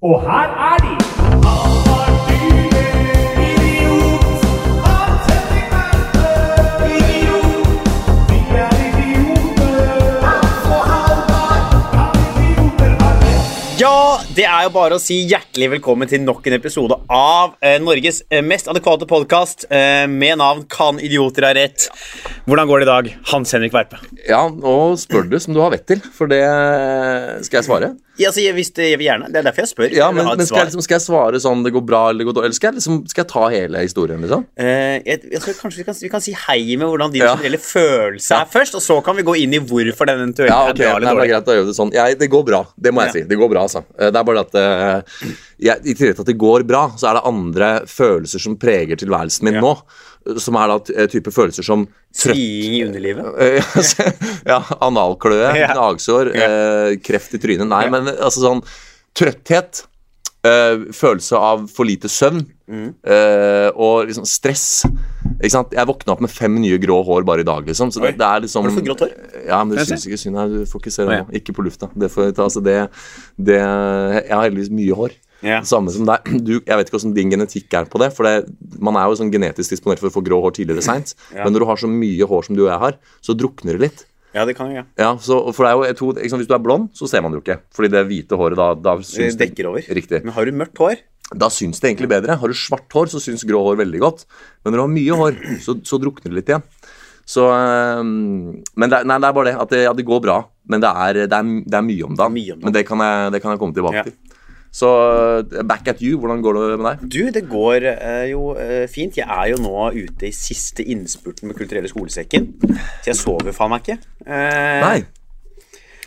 Og her er de! Ja, det er jo bare å si hjertelig velkommen til nok en episode av eh, Norges eh, mest adekvate podkast eh, med navn Kan idioter ha rett? Hvordan går det i dag, Hans Henrik Verpe? Ja, nå spør du som du har vett til, for det skal jeg svare. Ja, altså, jeg, det, jeg vil gjerne. Det er derfor jeg spør. Ja, men, men skal, jeg, liksom, skal jeg svare sånn det går bra eller det går dårlig, eller skal jeg, liksom, skal jeg ta hele historien, liksom? Eh, jeg, tror kanskje vi kan, vi kan si hei med hvordan din Ja. generelle følelse Ja. er først, og så kan vi gå inn i hvorfor den eventuelt Ja, er ok, bra Nei, eller det er dårlig. greit å gjøre det sånn. Det går bra, det må jeg si. Det går bra, altså. Eh, Det er bare at uh, I tillegg til at det går bra, så er det andre følelser som preger tilværelsen min nå. Som er da eh, type følelser som trøtt i underlivet. Eh, ja, analkløe, Ja. gnagsår, Ja. eh, kreft i trynet. Nei, Ja. men altså sånn Trøtthet, eh, følelse av for lite søvn Mm. eh, og liksom stress. Ikke sant? Jeg våkna opp med fem nye grå hår bare i dag, liksom. Så det, det er liksom Har du fått grått hår? Ja, men det syns ikke synd. her. Du får ikke se det nå. Ikke på lufta. Det får altså det, det Jeg har heldigvis mye hår. Ja. Samme som deg. Du, jeg vet ikke hvordan din genetikk er på det. For det, man er jo sånn genetisk disponert for å få grå hår tidligere seint. Yeah. Men når du har så mye hår som du og jeg har, så drukner det litt. ja, det kan jeg. Ja. Så, for det er jo, tror, ikke Hvis du er blond, så ser man det jo ikke. Fordi det hvite håret da, da syns det dekker over. Riktig. Men har du mørkt hår? Da syns det egentlig bedre. Har du svart hår, så syns grå hår veldig godt. Men når du har mye hår, så, så drukner det litt igjen. Så øhm, Men det, nei, det er bare det. At det, ja, det går bra. Men det er, det er, det er mye om dagen. Mye om dagen. Men det kan, jeg, det kan jeg komme tilbake Ja. til. Så øh, back at you, hvordan går det med deg? Du, det går uh, jo uh, fint. Jeg er jo nå ute i siste innspurten med Kulturelle skolesekken. Så jeg sover faen meg ikke. Uh, Nei.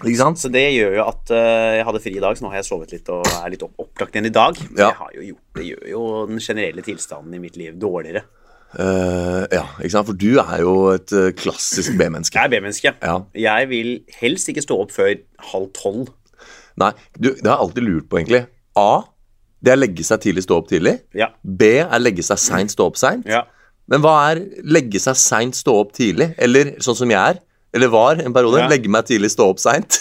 Ikke sant? Så det gjør jo at eh, jeg hadde fri i dag, så nå har jeg sovet litt og er litt opp opplagt igjen i dag. Ja. Jeg har jo gjort, det gjør jo den generelle tilstanden i mitt liv dårligere. Uh, ja, ikke sant? For du er jo et klassisk B-menneske. Jeg er B-menneske. Ja. Jeg vil helst ikke stå opp før halv tolv. Nei, du, det har jeg alltid lurt på, egentlig. A. Det er legge seg tidlig, stå opp tidlig. Ja. B er legge seg seint, stå opp seint. ja. Men hva er legge seg seint, stå opp tidlig? Eller sånn som jeg er? Eller var en periode. Ja. Legge meg tidlig, stå opp seint.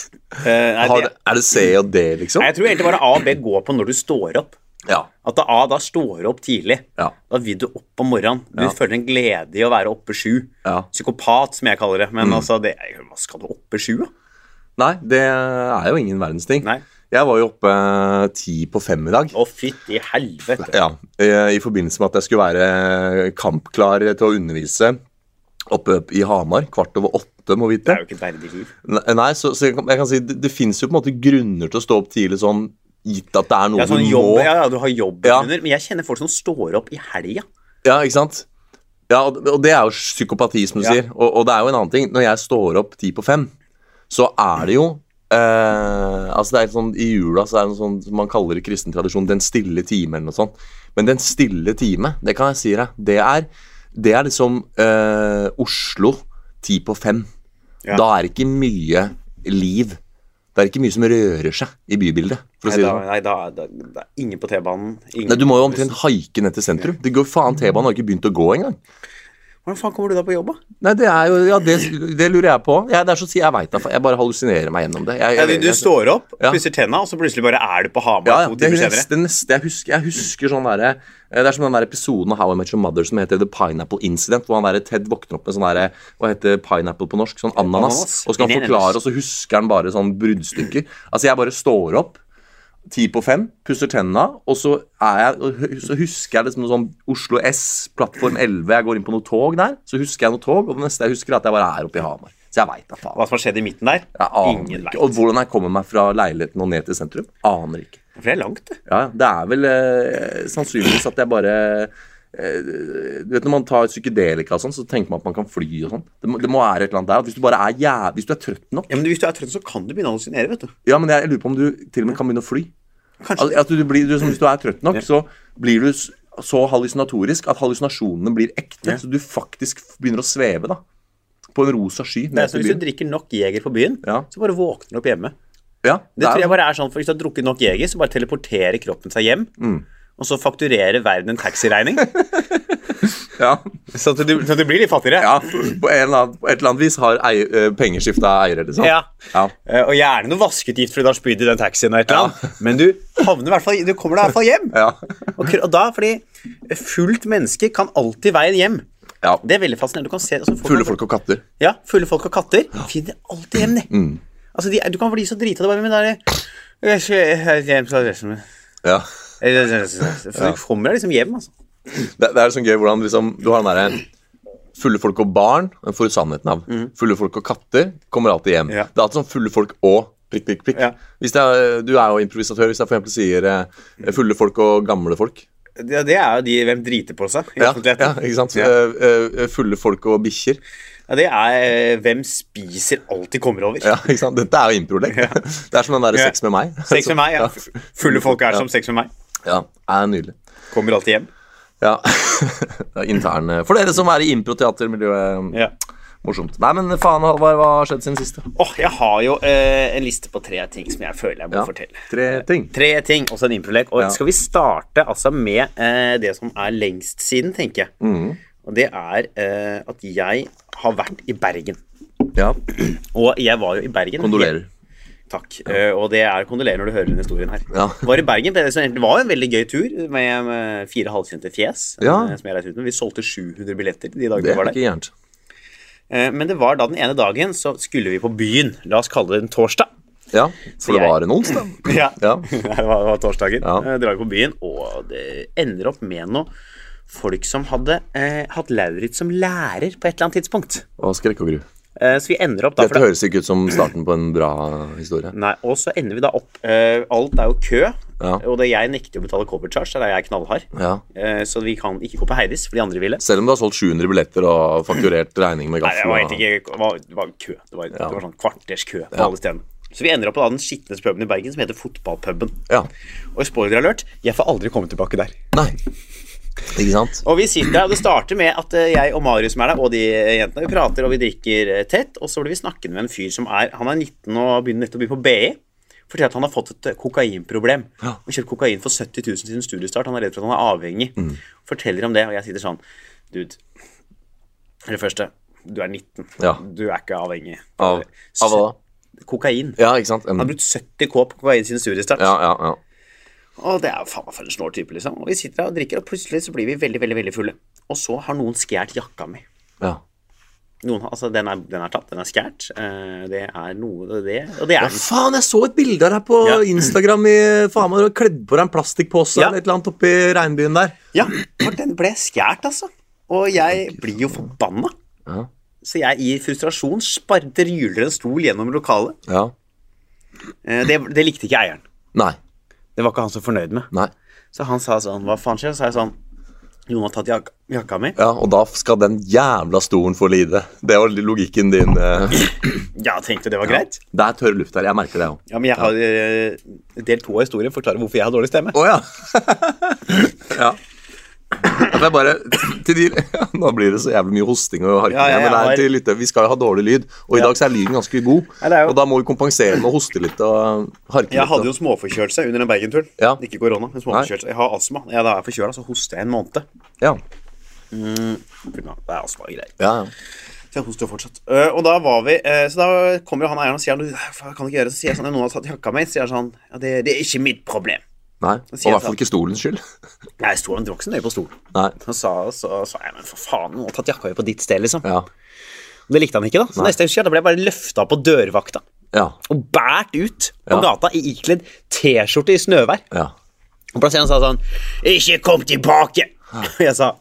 Eh, Er det C og D, liksom? Nei, Jeg tror egentlig bare A og B går på når du står opp. Ja. At da A da står opp tidlig. Ja. Da vil du opp om morgenen. Du Ja. føler en glede i å være oppe sju. ja. Psykopat, som jeg kaller det. Mm. Men altså, det, hva skal du oppe sju, da? Nei, det er jo ingen verdens ting. Nei. Jeg var jo oppe ti på fem i dag. Å, fytti helvete. Ja, I i forbindelse med at jeg skulle være kampklar til å undervise oppe i Hamar. Kvart over åtte, må Det vite. er jo ikke et verdig liv. Nei, så, så jeg, kan, jeg kan si det, det fins jo på en måte grunner til å stå opp tidlig sånn gitt at det er noe Ja, sånn du jobb, må. ja, ja, du har jobb Ja. under, men jeg kjenner folk som står opp i helga. Ja, ikke sant? Ja, og, og det er jo psykopati, som du Ja. sier. Og, og det er jo en annen ting. Når jeg står opp ti på fem, så er det jo eh, Altså det er sånn I jula så er det noe sånn man kaller i kristen tradisjon den stille time, eller noe sånt. Men den stille time, det kan jeg si deg, det er, det er liksom eh, Oslo ti på fem. Ja. Da er det ikke mye liv. Det er ikke mye som rører seg i bybildet. Nei, si det da, sånn. nei, da, da, da ingen på T-banen. Nei, Du må jo omtrent haike ned til sentrum. Det går faen T-banen har ikke begynt å gå engang. Hvordan faen kommer du da på jobb, da? Nei, det er jo Ja, det, det lurer jeg på. Jeg, det er så å si, jeg veit da, jeg bare hallusinerer meg gjennom det. Jeg, Ja, jeg, du, du står opp, Ja. pusser tenna, og så plutselig bare er du på Hamar ja, ja, to er timer senere. Det neste jeg, husker, jeg husker sånn derre Det er som den der episoden av How I Met Your Mother som heter The Pineapple Incident, hvor han der Ted våkner opp med sånn derre Hva heter pineapple på norsk? Sånn ananas. Ananas. Og skal han forklare, og så husker han bare sånn bruddstykker. Altså, jeg bare står opp ti på fem, pusser tenna, og så, er jeg, så husker jeg liksom noe sånn Oslo S, plattform 11, jeg går inn på noe tog der, så husker jeg noe tog, og det neste jeg husker, er at jeg bare er oppe i Hamar. Så jeg veit da faen. Hva som har skjedd i midten der? Jeg aner Ingen ikke. veit. Og hvordan jeg kommer meg fra leiligheten og ned til sentrum, aner ikke. For det er langt, det. Ja, det er vel eh, sannsynligvis at jeg bare Du vet Når man tar psykedelika og sånn, så tenker man at man kan fly og sånn. Det, det må være et eller annet der. Hvis du bare er jæv... Hvis du er trøtt nok Ja, men Hvis du er trøtt, så kan du begynne å hallusinere, vet du. Ja, men jeg, lurer på om du til og med kan begynne å fly. Kanskje. At du blir, du, Hvis du er trøtt nok, Ja. så blir du så hallusinatorisk at hallusinasjonene blir ekte. Ja. Så du faktisk begynner å sveve, da. På en rosa sky. Ned til Hvis du drikker nok Jeger på byen, Ja. så bare våkner du opp hjemme. Ja, Det tror er- jeg bare er sånn, for Hvis du har drukket nok Jeger, så bare teleporterer kroppen seg hjem. Mm. Og så fakturerer verden en taxiregning. Ja. Så at du, så at du blir litt fattigere. ja. På, annen, på et eller annet vis har ei, eh, penger skifta eiere, liksom. Ja. Ja. Eh, Og gjerne noe vaskeutgift fordi du har spydd i den taxien. og et eller annet. Men du havner fall, du kommer deg i hvert fall hjem. Ja. Og, og da, fordi fullt menneske kan alltid veien hjem. ja. Det er veldig fascinerende. Du kan se, altså, Fulle folk og katter. Ja, fulle folk og katter finner alltid hjem, de. Mm. Altså, de, du kan bli så drita det bare men det er min. Ja. For du kommer deg liksom hjem, altså. Det, det er sånn gøy hvordan liksom, du har den derre Fulle folk og barn den får du sannheten av. Fulle folk og katter kommer alltid hjem. Mm. Ja. Det er alltid sånn fulle folk og prikk, prikk, prikk. Ja. Er, du er jo improvisatør. Hvis jeg eksempel sier eh, fulle folk og gamle folk. Det, det er jo de hvem driter på seg Ja, ja, ikke sant? Ja. Eh, eh, fulle folk og bikkjer. Ja, det er eh, hvem spiser alt de kommer over. Ja, ikke sant? Dette er jo improlek. Det er som den derre Ja. sex med meg. Sex med meg, ja. Fulle folk er som sex med meg. Ja, er nydelig. Kommer alltid hjem. Ja. det er intern eh, For dere som er i improteatermiljøet. Ja. Morsomt. Nei, men faen, Halvard, hva har skjedd siden siste? Åh, jeg har jo eh, en liste på tre ting som jeg føler jeg må Ja. fortelle. Tre ting. Tre ting, også en improlek. Og Ja. skal vi starte altså med eh, det som er lengst siden, tenker jeg. Mm. Og det er eh, at jeg har vært i Bergen. Ja. Og jeg var jo i Bergen. Kondolerer. Takk. Eh, og det er kondolerer når du hører den historien her. Ja. Var i Bergen, det var en veldig gøy tur med, med fire halvkjente fjes. Ja. eh, Som jeg reiste ut med. Vi solgte 700 billetter de dagene vi var er der. ikke gærent. Uh, men det var da den ene dagen så skulle vi på byen. La oss kalle det en torsdag. Ja, for det jeg- var en onsdag. Ja, Ja. det var, det var torsdagen. Ja. Eh, drar vi på byen, og det ender opp med noe folk som hadde eh, hatt Lauritz som lærer på et eller annet tidspunkt. Og skrekk og gru. Eh, så vi ender opp da Dette for høres ikke ut som starten på en bra historie. Nei, Og så ender vi da opp uh, Alt er jo kø, Ja. og det jeg nekter å betale cover charge. Der er jeg knallhard. Ja. Uh, så vi kan ikke gå på Heidis, for de andre ville. Selv om du har solgt 700 billetter og fakturert regning med Nei, det gaffel. var ikke det var, det var kø. Det var, Ja. det var sånn kvarters kø på alle stedene. Så vi ender opp på da den skitneste puben i Bergen, som heter Fotballpuben. Ja. Og spoiler alert, jeg får aldri komme tilbake der. Nei. Ikke sant? Og vi sitter her, og det starter med at eh, jeg og Marius som er der, og de jentene, vi prater og vi drikker eh, tett, og så blir vi snakkende med en fyr som er Han er 19 og begynner nettopp å bli på BI. Forteller at han har fått et eh, kokainproblem. Ja. har kjøpt kokain for 70 000 siden studiestart. Han er redd for at han er avhengig. Mm. Forteller om det, og jeg sitter sånn Dude. For det første, du er 19. Ja. Du er ikke avhengig. Av, av hva da? Kokain. Ja, ikke sant? Han har brukt 70 K på kokain siden studiestart. Ja, ja, ja. Og det er jo faen meg for en snål type, liksom. Og vi sitter der og drikker, og plutselig så blir vi veldig, veldig veldig fulle. Og så har noen skjært jakka mi. ja. Noen, altså, den er, den er tatt, den er skjært. Uh, det er noe det, det, og det Ja, er faen, jeg så et bilde av deg på Ja. Instagram i faen meg, du har kledd på deg en plastikkpose Ja. eller et eller annet oppi regnbuen der. Ja, for den ble skjært, altså. Og jeg blir jo forbanna. Ja. Så jeg i frustrasjon sparter hyler en stol gjennom lokalet. Ja. Eh, det, det likte ikke eieren. Nei. Det var ikke han så fornøyd med. Nei. Så han sa sånn Hva faen skjer? Så sa jeg sånn Jon har tatt jak jakka mi. Ja, og da skal den jævla stolen få lide. Det var logikken din. eh. Ja, tenkte det var greit. Det er tørr luft her. Jeg merker det òg. Ja, men jeg har ja. del to av historien forklarer hvorfor jeg har dårlig stemme. Oh, ja. ja. Jeg bare, til de, Nå blir det så jævlig mye hosting og harking. Ja, ja, men det er til lytte, Vi skal jo ha dårlig lyd, og i dag så er lyden ganske god. Ja, jo- Og da må vi kompensere med å hoste litt og harke Jeg hadde jo småforkjølelse under den Bergen-turen. Ja. Ikke korona, men småforkjølelse. Jeg har astma. Ja, da er jeg forkjøla, så hoster jeg en måned. Ja. Mm, Det er astma-greier. Ja, ja. Så jeg hoster jo fortsatt. Uh, og da var vi uh, Så da kommer han eieren og sier han, kan ikke gjøre det? Så sier jeg sånn, noen har tatt jakka mi. Sier sånn Ja, det, det er ikke mitt problem. Nei, og i hvert fall ikke stolens skyld. Jeg sto dro ikke så nøye på stolen. Nei. Så sa, så sa jeg men for faen, nå har tatt jakka på ditt sted, liksom. Ja. Og Det likte han ikke, da. Så neste gang da ble jeg bare løfta på dørvakta Ja. og båret ut på Ja. gata i ikledd T-skjorte i snøvær. ja. Og plassereren sa sånn 'Ikke kom tilbake!' Og jeg sa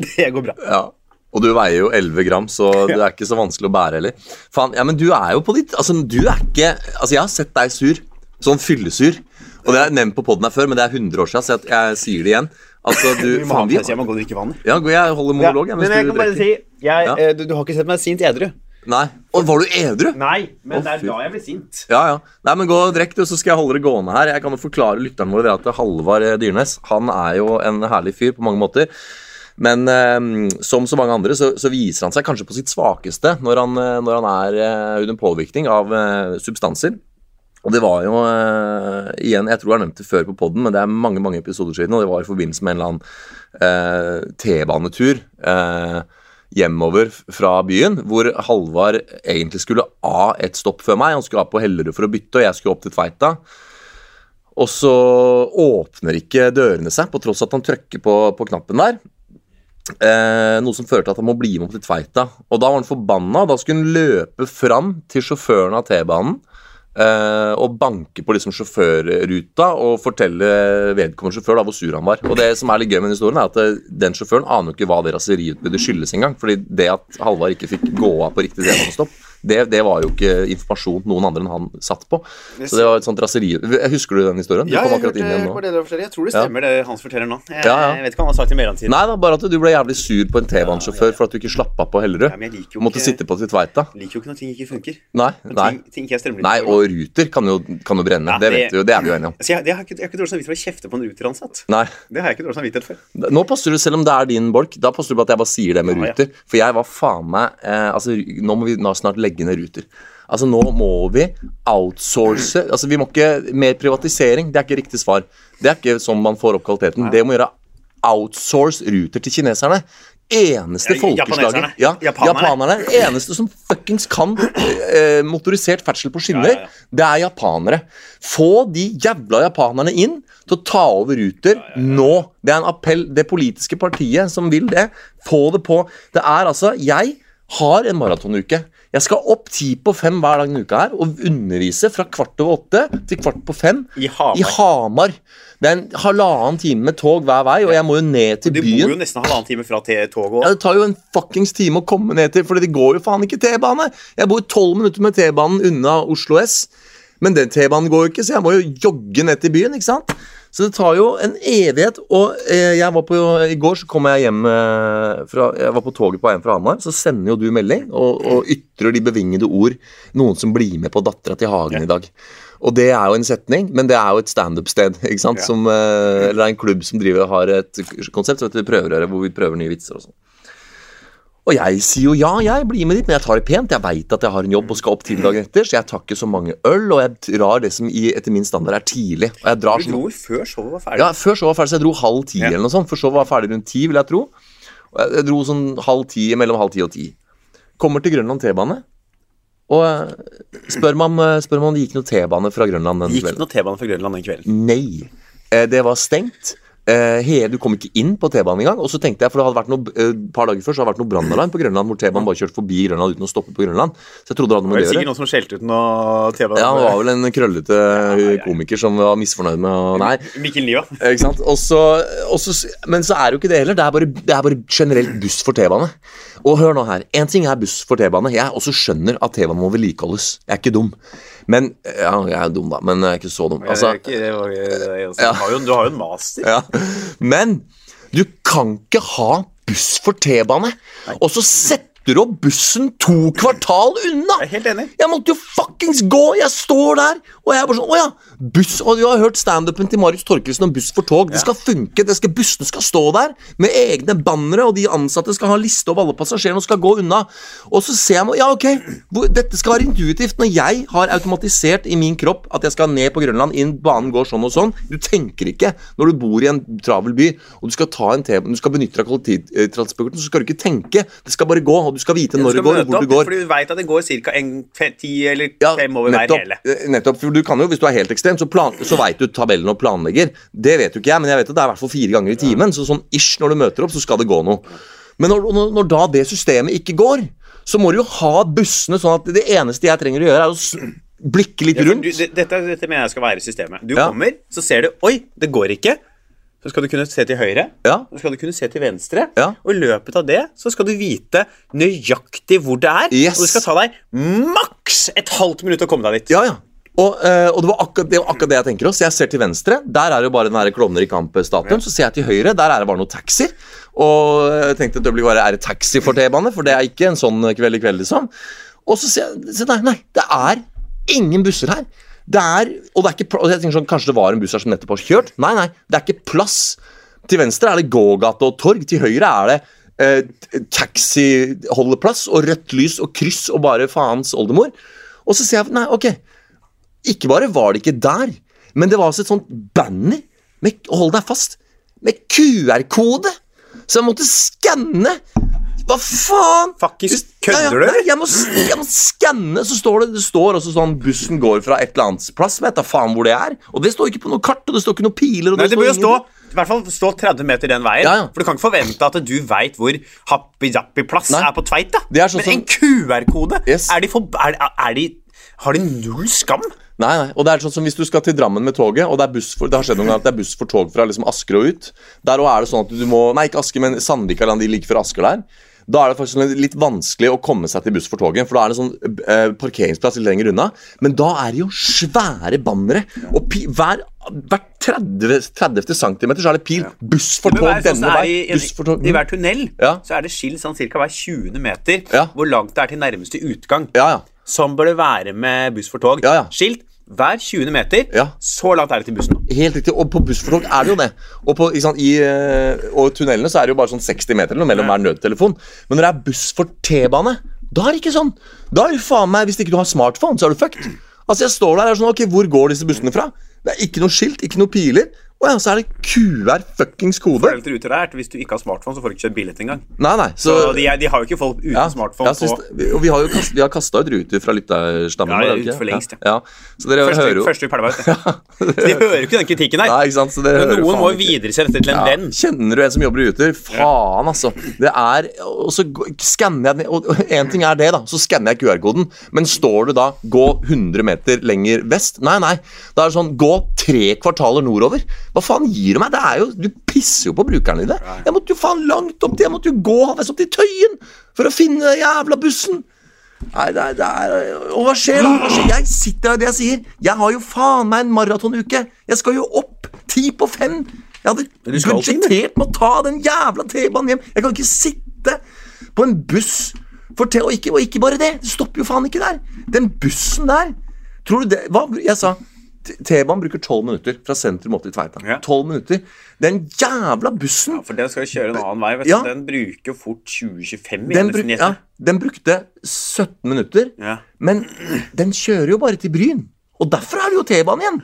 'Det går bra'. ja. Og du veier jo 11 gram, så det er ikke så vanskelig å bære heller. Faen, ja, men du er jo på ditt Altså, du er ikke Altså, jeg har sett deg sur. Sånn fyllesur. Og det har jeg nevnt på poden her før, men det er 100 år siden, så jeg, jeg sier det igjen. Altså, du Vi må faen, vi, pause, jeg må gå og drikke vann. Ja, jeg holder monolog, Ja, men jeg kan bare si jeg, Ja. eh, du, du har ikke sett meg sint edru? Nei. Og var du edru? Nei, men oh, det er da jeg blir sint. Ja, ja. Nei, men Gå og drikk, du, så skal jeg holde det gående her. Jeg kan jo forklare lytteren vår at Halvard eh, Dyrnes han er jo en herlig fyr på mange måter. Men eh, som så mange andre så, så viser han seg kanskje på sitt svakeste når han, eh, når han er eh, under påvirkning av eh, substanser. Og det var jo uh, igjen, Jeg tror jeg har nevnt det før på poden, men det er mange mange episoder siden. Og det var i forbindelse med en eller annen uh, T-banetur uh, hjemover fra byen, hvor Halvard egentlig skulle av et stopp før meg. Han skulle av på Hellerud for å bytte, og jeg skulle opp til Tveita. Og så åpner ikke dørene seg, på tross at han trykker på, på knappen der. Eh, noe som fører til at han må bli med opp til Tveita. Og da var han forbanna. og Da skulle han løpe fram til sjåføren av T-banen eh, og banke på liksom sjåførruta og fortelle vedkommende sjåfør da hvor sur han var. Og det som er litt gøy med historien, er at eh, den sjåføren aner jo ikke hva det raseriutbruddet skyldes engang. fordi det at Halvard ikke fikk gå av på riktig T-banestopp, det, det var jo ikke informasjon noen andre enn han satt på. Så det var et sånt raseri. Husker du den historien? Du Ja, kom jeg akkurat hørte inn igjen nå. Jeg tror det stemmer, det Hans forteller nå. Jeg, Ja, ja. jeg vet ikke hva han har sagt i mellomtiden. Nei da, bare at du ble jævlig sur på en T-banesjåfør for at du ikke slapp av på Hellerud. Ja, måtte sitte på til Tveita. Liker jo ikke når ting ikke funker. Nei, nei. Ting, ting ikke. Nei, og Ruter kan jo, kan jo brenne. Det det- vet du, jo, det er vi jo enige om. Så jeg, det har ikke, jeg har ikke dårlig samvittighet for å kjefte på en ruteransatt. Det har jeg ikke dårlig samvittighet for. Nå passer du, selv om det er din bolk, da passer du på at jeg bare sier det med. Ruter. For jeg var faen meg eh, Altså, nå må vi snart legge ned Ruter. Altså, nå må vi outsource Altså, vi må ikke Mer privatisering, det er ikke riktig svar. Det er ikke sånn man får opp kvaliteten. Det må gjøre outsource Ruter til kineserne. Eneste folkeslaget ja, Japanerne. japanerne. Eneste som fuckings kan eh, motorisert ferdsel på skinner, Ja, ja, ja. det er japanere. Få de jævla japanerne inn til å ta over Ruter nå. Det er en appell. Det politiske partiet som vil det, få det på. Det er altså Jeg har en maratonuke. Jeg skal opp ti på fem hver dag denne uka her og undervise fra kvart over åtte til kvart på fem I Hamar. i Hamar. Det er en halvannen time med tog hver vei, og jeg må jo ned til byen. Du bor jo nesten halvannen time fra toget toget Ja. Det tar jo en fuckings time å komme ned til, for det går jo faen ikke T-bane. Jeg bor tolv minutter med T-banen unna Oslo S, men den T-banen går jo ikke, så jeg må jo jogge ned til byen, ikke sant? Så det tar jo en evighet, og eh, jeg var på, i går så kom jeg hjem eh, fra, jeg var på toget på hjem fra Hamar, så sender jo du melding og, og ytrer de bevingede ord, noen som blir med på dattera til Hagen i dag. Og det er jo en setning, men det er jo et standup-sted, ikke sant? Ja. Som, eh, eller en klubb som driver har et konsept som heter Prøverøret, hvor vi prøver nye vitser og sånn. Og jeg sier jo ja, jeg blir med dit, men jeg tar det pent. Jeg veit at jeg har en jobb og skal opp tidlig dagen etter, så jeg tar ikke så mange øl, og jeg drar det som i, etter min standard er tidlig. Og jeg drar Du sånn dro før showet var ferdig. ja, Før showet var ferdig, så jeg dro halv ti, Ja. eller noe sånt. For showet var ferdig rundt ti, vil jeg tro. Og jeg, dro sånn halv ti, mellom halv ti og ti. Kommer til Grønland T-bane, og eh, spør meg om, eh, spør meg om det gikk noe T-bane fra Grønland den Gikk kvelden. noe T-bane fra Grønland den kvelden? Nei. Eh, Det var stengt. He, du kom ikke inn på T-banen engang. Og så tenkte jeg, for det hadde vært noe, et par dager før så hadde det vært noe brannalarm på Grønland, hvor T-banen bare kjørte forbi Grønland uten å stoppe på Grønland. Så jeg trodde det hadde noe å med det å sikkert noen som skjelte ut noe T-banen. Ja, det var vel en krøllete ja, ja. komiker som var misfornøyd med Nei. Mikkel Niva. Ikke sant? Og så- og så- men så er det jo ikke det heller. Det er bare, det er bare generelt buss for T-bane. Og hør nå her. Én ting er buss for T-bane. Jeg også skjønner at T-banen må vedlikeholdes. Jeg er ikke dum. Men Ja, jeg er dum, da, men jeg er ikke så dum. Altså, ikke- det var- det er- altså, Ja. du, har jo, du har jo en master. ja. Men du kan ikke ha buss for T-bane, og så setter du opp bussen to kvartal unna! Jeg er helt enig. Jeg måtte jo fuckings gå! Jeg står der, og jeg er bare sånn Å ja, buss Og du har hørt standupen til Marius Torkelsen om buss for tog. Det skal funke. Det skal, bussene skal stå der med egne bannere, og de ansatte skal ha liste over alle passasjerene og skal gå unna. Og så ser jeg Ja, ok, dette skal være intuitivt. Når jeg har automatisert i min kropp at jeg skal ned på Grønland, inn, banen går sånn og sånn Du tenker ikke når du bor i en travel by og du skal ta en T du skal benytte deg av kollektivtransporten, så skal du ikke tenke. Det skal bare gå, og du skal vite når Du det går, og hvor opp, det går. Fordi du veit at det går ca. ti eller Ja, fem over hver hele. eh, nettopp, for du kan jo, Hvis du er helt ekstrem, så, plan, så veit du tabellen og planlegger. Det vet jo ikke jeg, men jeg vet at det er i hvert fall fire ganger i timen. Så sånn ish når du møter opp, så skal det gå noe. Men når, når, når da det systemet ikke går, så må du jo ha bussene sånn at det eneste jeg trenger å gjøre, er å blikke litt Ja, rundt. du, dette, dette mener jeg skal være systemet. Du Ja. kommer, så ser du Oi, det går ikke. Så skal du kunne se til høyre. Ja. Så skal du kunne se til venstre. Ja. Og i løpet av det så skal du vite nøyaktig hvor det er. Yes. Og det skal ta deg maks et halvt minutt å komme deg dit. Ja, ja. Og, eh, og det var akkurat det, var akkurat det jeg tenker også. Jeg ser til venstre, der er det jo bare den Klovner i kamp-statuen. Så ser jeg til høyre, der er det bare noen taxi. Og jeg tenkte et øyeblikk bare, er det taxi for T-bane? For det er ikke en sånn kveld i kveld, liksom. Og så ser jeg så nei, nei, det er ingen busser her. Det er, og det er ikke, og jeg tenker sånn, Kanskje det var en buss her som nettopp har kjørt? Nei, nei, det er ikke plass. Til venstre er det gågate og torg. Til høyre er det eh, taxiholdeplass og rødt lys og kryss og bare faens oldemor. Og så sier jeg nei, ok. ikke bare var det ikke der, men det var altså et sånt banner med, hold deg fast, med QR-kode. Så jeg måtte skanne. Hva faen? Ja, kødder du? nei, Jeg må, jeg må skanne, så står det Det står også sånn bussen går fra et eller annet plass. Vet da faen hvor det er. Og det står ikke på noe kart, og det står ikke noen piler. Nei, det det bør jo stå i hvert fall stå 30 meter den veien. Ja, ja. For du kan ikke forvente at du veit hvor Happy-Jappy-plass er på Tveit. da sånn Men en QR-kode! Yes. Er. Er, er de Har de null skam? Nei, nei, og det er sånn som Hvis du skal til Drammen med toget, og det buss for, det har skjedd noen ganger at det er buss for tog fra liksom Asker og ut Der òg er det sånn at du må Nei, ikke Asker, men Sandvika eller de like før Asker der. Da er det faktisk litt vanskelig å komme seg til buss for toget. For da er det sånn eh, parkeringsplass litt lenger unna. Men da er det jo svære bannere. Og pi hver, hvert 30, 30 cm så er det pil. Buss for tog sånn denne som vei. i, tog I hver tunnel Ja. så er det skilt sånn ca. hver 20. meter Ja. hvor langt det er til nærmeste utgang. Ja, ja. Sånn bør det være med buss for tog. Skilt hver 20. meter. Ja. Så langt er det til bussen. Helt riktig, og på buss for tog er det jo det. Og, på, sant, i, eh, og tunnelene så er det jo bare sånn 60 meter eller noe mellom hver nødtelefon. Men når det er buss for T-bane, da er det ikke sånn. Da er det faen meg, Hvis ikke du har smartphone, så er du fucked. Altså Jeg står der og er sånn, ok, hvor går disse bussene fra? Det er ikke noe skilt, ikke noe piler. Og ja, så er det QR fuckings kode. Ruter er hvis du ikke har smartphone, så får du ikke kjøpt billett engang. Nei, nei, så, Så de, de har jo ikke folk uten ja, smartphone ja, på vi- Og vi har jo kast, vi har kasta ut ruter fra lytterstammen. Ja, ut for lengst, ja. ja. ja. Så dere første, hører jo første vi pælma ut. Så de hører jo ikke den kritikken her. Nei, ikke sant, så dere Men noen må jo videresende dette til en Ja, venn. Kjenner du en som jobber i Ruter? Faen, altså. Det er Og så skanner jeg den Og én ting er det, da. Så skanner jeg QR-koden. Men står du da 'gå 100 meter lenger vest'? Nei, nei. Da er det sånn 'gå tre kvartaler nordover'. Hva faen gir du meg? Det er jo Du pisser jo på brukerne dine. Jeg måtte jo faen langt opp til Jeg måtte jo gå halvveis opp til Tøyen for å finne den jævla bussen. Nei, det er, det er Og hva skjer da? Hva skjer? Jeg sitter her, det jeg sier. Jeg har jo faen meg en maratonuke. Jeg skal jo opp ti på fem. Jeg hadde budsjettert med å ta den jævla T-banen hjem. Jeg kan ikke sitte på en buss for te og, ikke, og ikke bare det. Det stopper jo faen ikke der. Den bussen der Tror du det Hva Jeg sa T-banen bruker tolv minutter fra sentrum opp til Tveita. Ja. 12 minutter. Den jævla bussen Ja, For den skal jo kjøre en annen vei. Ja. Den bruker fort 20-25 den, bruk, ja, den brukte 17 minutter, Ja. men den kjører jo bare til Bryn. Og derfor er det jo T-banen igjen.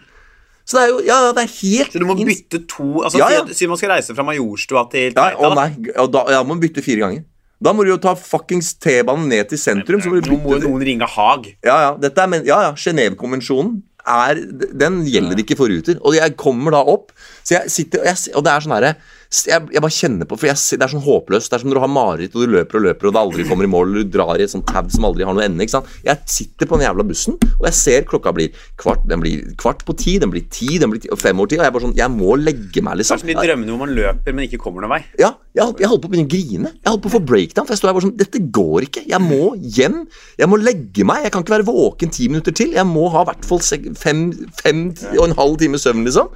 Så det er jo Ja, det er helt Så du må bytte to altså, Ja, ja. Si, si man skal reise fra Majorstua til Tveita. Ja, å nei. Og da, ja, må bytte fire ganger. Da må du jo ta fuckings T-banen ned til sentrum. Nå må jo noen ringe Haag. Ja, ja. Dette er, men, ja, ja. Genévekonvensjonen er Den gjelder ikke for Ruter. Og jeg kommer da opp, så jeg sitter Og, jeg, og det er sånn herre jeg, jeg bare kjenner på For jeg, det er sånn håpløst. Det er som når du har mareritt, og du løper og løper, og det aldri kommer i mål, eller du drar i et sånt tau som aldri har noe ende. ikke sant? Jeg sitter på den jævla bussen, og jeg ser klokka blir kvart Den blir kvart på ti, den blir ti, den blir ti, fem over ti, og jeg bare sånn Jeg må legge meg, Det er liksom. som de drømmene hvor man løper, men ikke kommer noen vei. Ja, jeg, jeg holdt på å begynne å grine. Jeg holdt på å få breakdown. For jeg står her bare sånn Dette går ikke. Jeg må hjem. Jeg må legge meg. Jeg kan ikke være våken ti minutter til. Jeg må ha i hvert fall fem, fem og en halv time søvn, liksom.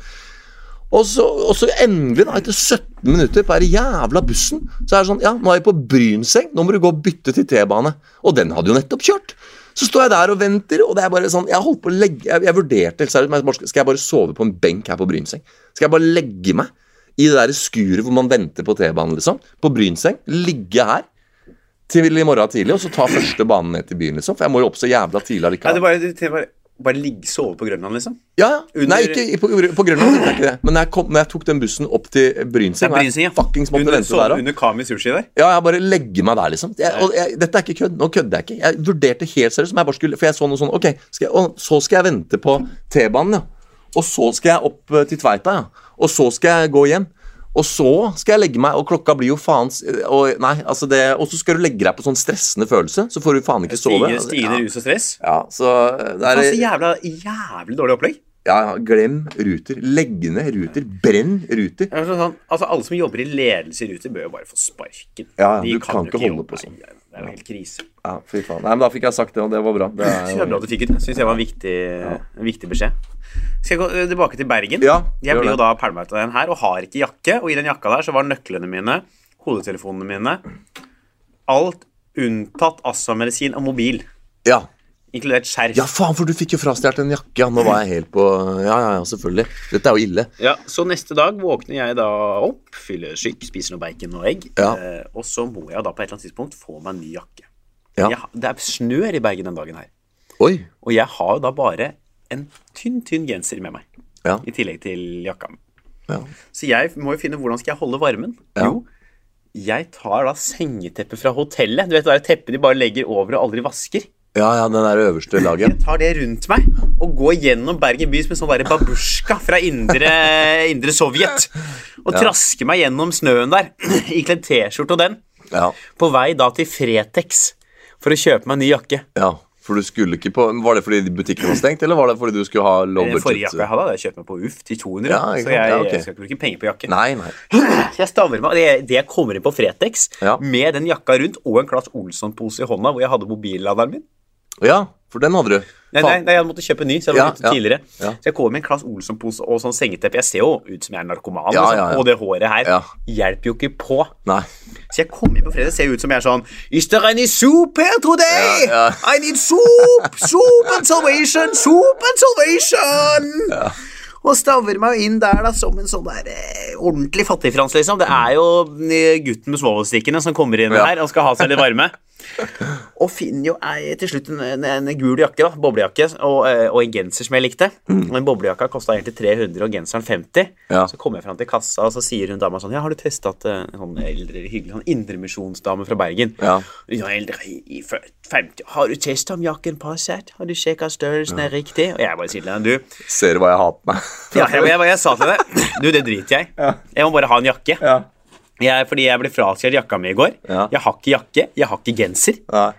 Og så, og så endelig, da, etter 17 minutter på den jævla bussen, så er det sånn Ja, nå er jeg på Brynseng. Nå må du gå og bytte til T-bane. Og den hadde jo nettopp kjørt. Så står jeg der og venter, og det er bare sånn Jeg holdt på å legge Jeg, jeg vurderte helt seriøst Skal jeg bare sove på en benk her på Brynseng? Skal jeg bare legge meg i det der skuret hvor man venter på T-banen, liksom? På Brynseng. Ligge her til i morgen tidlig, og så ta første banen ned til byen, liksom? For jeg må jo opp så jævla tidlig allikevel. det er bare, det bare, ligge sove på Grønland, liksom. Ja, ja. Under- Nei, ikke på, på Grønland. Det er ikke det. Men når jeg, kom, når jeg tok den bussen opp til Brynseng, Brynseng, ja. fuckings måtte Under, vente der under Kami sushi der. Ja, jeg bare legger meg der, liksom. Jeg, jeg, dette er ikke kødd. Nå kødder jeg ikke. Jeg vurderte helt seriøst. om jeg bare skulle, For jeg så noe sånn Ok, skal jeg, og så skal jeg vente på T-banen, ja. Og så skal jeg opp eh, til Tveita, ja. Og så skal jeg gå hjem. Og så skal jeg legge meg, og klokka blir jo faen og, Nei, altså det Og så skal du legge deg på sånn stressende følelse, så får du faen ikke sove. Stigende, stigende ja. rus og stress. ja, så det er Altså, jævla, jævlig dårlig opplegg. Ja, ja, glem Ruter. Legg ned Ruter. Brenn Ruter. Er sånn, altså, alle som jobber i ledelse i Ruter, bør jo bare få sparken. Ja, ja, De du kan kan ikke holde på sånn. Nei, Det er jo helt krise. Ja, fy faen. Nei, men Da fikk jeg sagt det, og det var bra. Det er bra at du fikk det. Syns jeg var en viktig, en viktig beskjed. Skal jeg gå tilbake til Bergen? Ja, jeg blir jo da pælma ut av den her og har ikke jakke. Og i den jakka der så var nøklene mine, hodetelefonene mine, alt unntatt astmamedisin og mobil. ja. Inkludert skjerf. Ja, faen, for du fikk jo frastjålet en jakke. Ja, nå var jeg helt på Ja, ja, ja, selvfølgelig. Dette er jo ille. Ja, Så neste dag våkner jeg da opp, fyller syk, spiser noe bacon og egg. Ja. Eh, og så må jeg da på et eller annet tidspunkt få meg en ny jakke. Ja. Jeg, det er snør i Bergen den dagen her. Oi. Og jeg har jo da bare en tynn, tynn genser med meg. Ja. I tillegg til jakka. Ja. Så jeg må jo finne hvordan skal jeg holde varmen. Ja. Jo, jeg tar da sengeteppet fra hotellet. Du vet det er teppet de bare legger over og aldri vasker. ja, ja, den der øverste laget. Jeg tar det rundt meg og går gjennom Bergen by som en sånn babusjka fra indre, indre Sovjet. Og trasker meg gjennom snøen der, ikledd T-skjorte og den. Ja, På vei da til Fretex for å kjøpe meg en ny jakke. ja. For du skulle ikke på Var det fordi butikken var stengt, eller var det fordi du skulle ha low Den forrige jakka jeg hadde, hadde jeg kjøpt meg på UF til 200. Ja, så jeg, Ja, okay. jeg skal ikke bruke penger på jakke. Nei, nei. Så jeg staver meg, det, det jeg kommer inn på Fretex Ja. med den jakka rundt og en Claes Olsson-pose i hånda hvor jeg hadde mobilladeren min. Ja, for den hadde du. Nei, nei, nei, jeg måtte kjøpe ny, så jeg Ja, ja, tidligere. ja. Så jeg kommer med en Claes Olsson-pose og sånn sengeteppe. Jeg ser jo ut som jeg er narkoman, liksom. og det håret her hjelper jo ikke på. Nei. Så jeg kommer inn på fredag ser ut som jeg er sånn Is there any soup here today? I need soup! Soup and salvation! Soup and salvation! Og staver meg inn der da som en sånn der eh, ordentlig fattigfrans, liksom. Det er jo eh, gutten med svovelstikkene som kommer inn her og skal ha seg litt varme. Og finner jo ei, til slutt en, en, en gul jakke, da, boblejakke, og, eh, og en genser som jeg likte. Og En boblejakka kosta egentlig 300, og genseren 50. Ja. Så kommer jeg fram til kassa, og så sier hun dama sånn Ja, har du testa at eh, en sånn eldre, hyggelig sånn indremisjonsdame fra Bergen? Ja. Ja, eldre i 50 Har du testa om jakken passer? Har du sjekka størrelsen er riktig? Og jeg bare sier til henne Du, Ser du hva jeg har på meg? ja, jeg, jeg, jeg, sa til henne Du, det driter jeg i. Jeg må bare ha en jakke. Ja. Jeg, fordi jeg ble frastjålet jakka mi i går. Ja. Jeg har ikke jakke, jeg har ikke genser. Nei.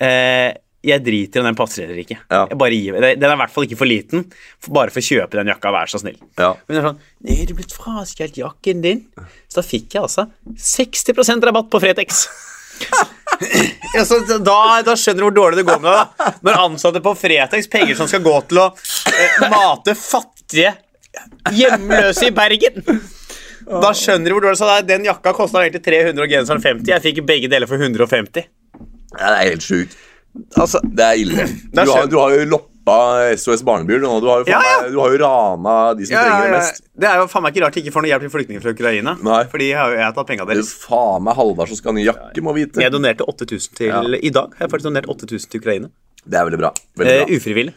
Eh, jeg driter i om den passer eller ikke. Ja. Jeg bare gir, Den er i hvert fall ikke for liten, for bare for å kjøpe den jakka. Vær så snill. Ja. Men det er sånn Nei, du er blitt frastjålet jakken din. Så da fikk jeg altså 60% rabatt på Fretex. ja, så da, da skjønner du hvor dårlig det går med deg. da. Når ansatte på Fretex, penger som skal gå til å eh, mate fattige hjemløse i Bergen Da skjønner du hvor dårlig det er. Den jakka kosta egentlig 300 og genseren 50. Jeg fikk begge deler for 150. Ja, det er helt sjukt. Altså, Det er ille. Det er Du har, du har jo loppa SOS Barnebyer, og du har jo, Ja, ja. meg- du har jo rana de som trenger det mest. Det er jo faen meg ikke rart de ikke får noe hjelp til flyktninger fra Ukraina. Nei. Fordi jeg har, jeg har tatt penga Det er faen meg Halvard som skal ha ny jakke, må vite. Jeg donerte 8000 til. I dag har jeg faktisk donert 8000 til Ukraina. Det er veldig bra. Veldig Eh, bra. ufrivillig.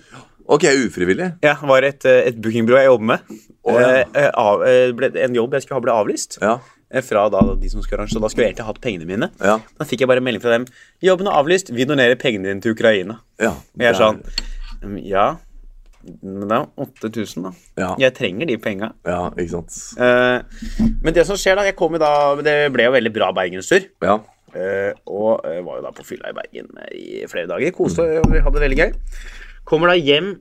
Ok, ufrivillig. Ja, det var et, eh, et bookingbyrå jeg jobber med. Oh, ja. Eh, eh, av, eh, ble, en jobb jeg skulle ha, ble avlyst. Ja. Eh, Fra da, de som skulle arrangere, så da skulle jeg egentlig hatt pengene mine. Ja. Da fikk jeg bare melding fra dem. Jobben er avlyst. Vi donerer pengene dine til Ukraina. ja. Og jeg er sånn «Mm, Ja, men det er jo 8000, da. Ja. Jeg trenger de penga. Ja, ikke sant. Eh, men det som skjer, da jeg kom jo da, Det ble jo veldig bra bergenstur. Ja. Uh, og uh, var jo da på fylla i Bergen i flere dager. Koste og vi hadde det veldig gøy. Kommer da hjem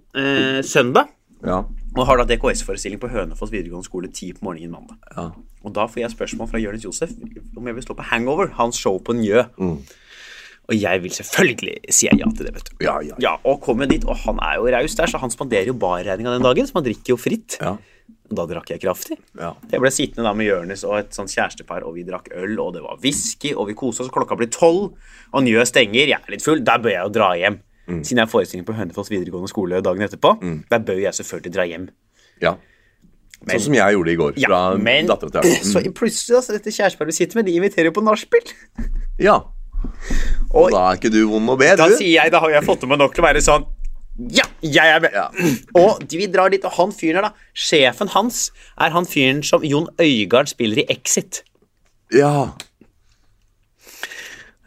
søndag Ja. og har da DKS-forestilling på Hønefoss videregående skole ti på morgenen mandag. Ja. Og da får jeg spørsmål fra Jonis Josef om jeg vil stå på Hangover, hans show på Njø. Og jeg vil selvfølgelig si ja til det, vet du. Ja, ja. Ja, og kommer dit, og han er jo raus der, så han spanderer jo barregninga den dagen, så man drikker jo fritt. Ja. Og da drakk jeg kraftig. Ja. Jeg ble sittende da med Jonis og et sånt kjærestepar, og vi drakk øl, og det var whisky, og vi kosa oss. Klokka blir tolv, og Njø stenger. Jeg er litt full. Der bør jeg jo dra hjem. Siden jeg har forestilling på Hønefoss videregående skole dagen etterpå. Der bør jeg selvfølgelig dra hjem. ja. Sånn som jeg gjorde i går. Ja, Fra men dattera til så plutselig, altså, dette kjæresteparet du sitter med, de inviterer jo på nachspiel. Ja. Og Og da er ikke du vond å be, da du. sier jeg, da har jeg fått med nok til å være sånn Ja, jeg er med! Ja. Og vi drar dit, og han fyren her, da Sjefen hans er han fyren som Jon Øigarden spiller i Exit. Ja.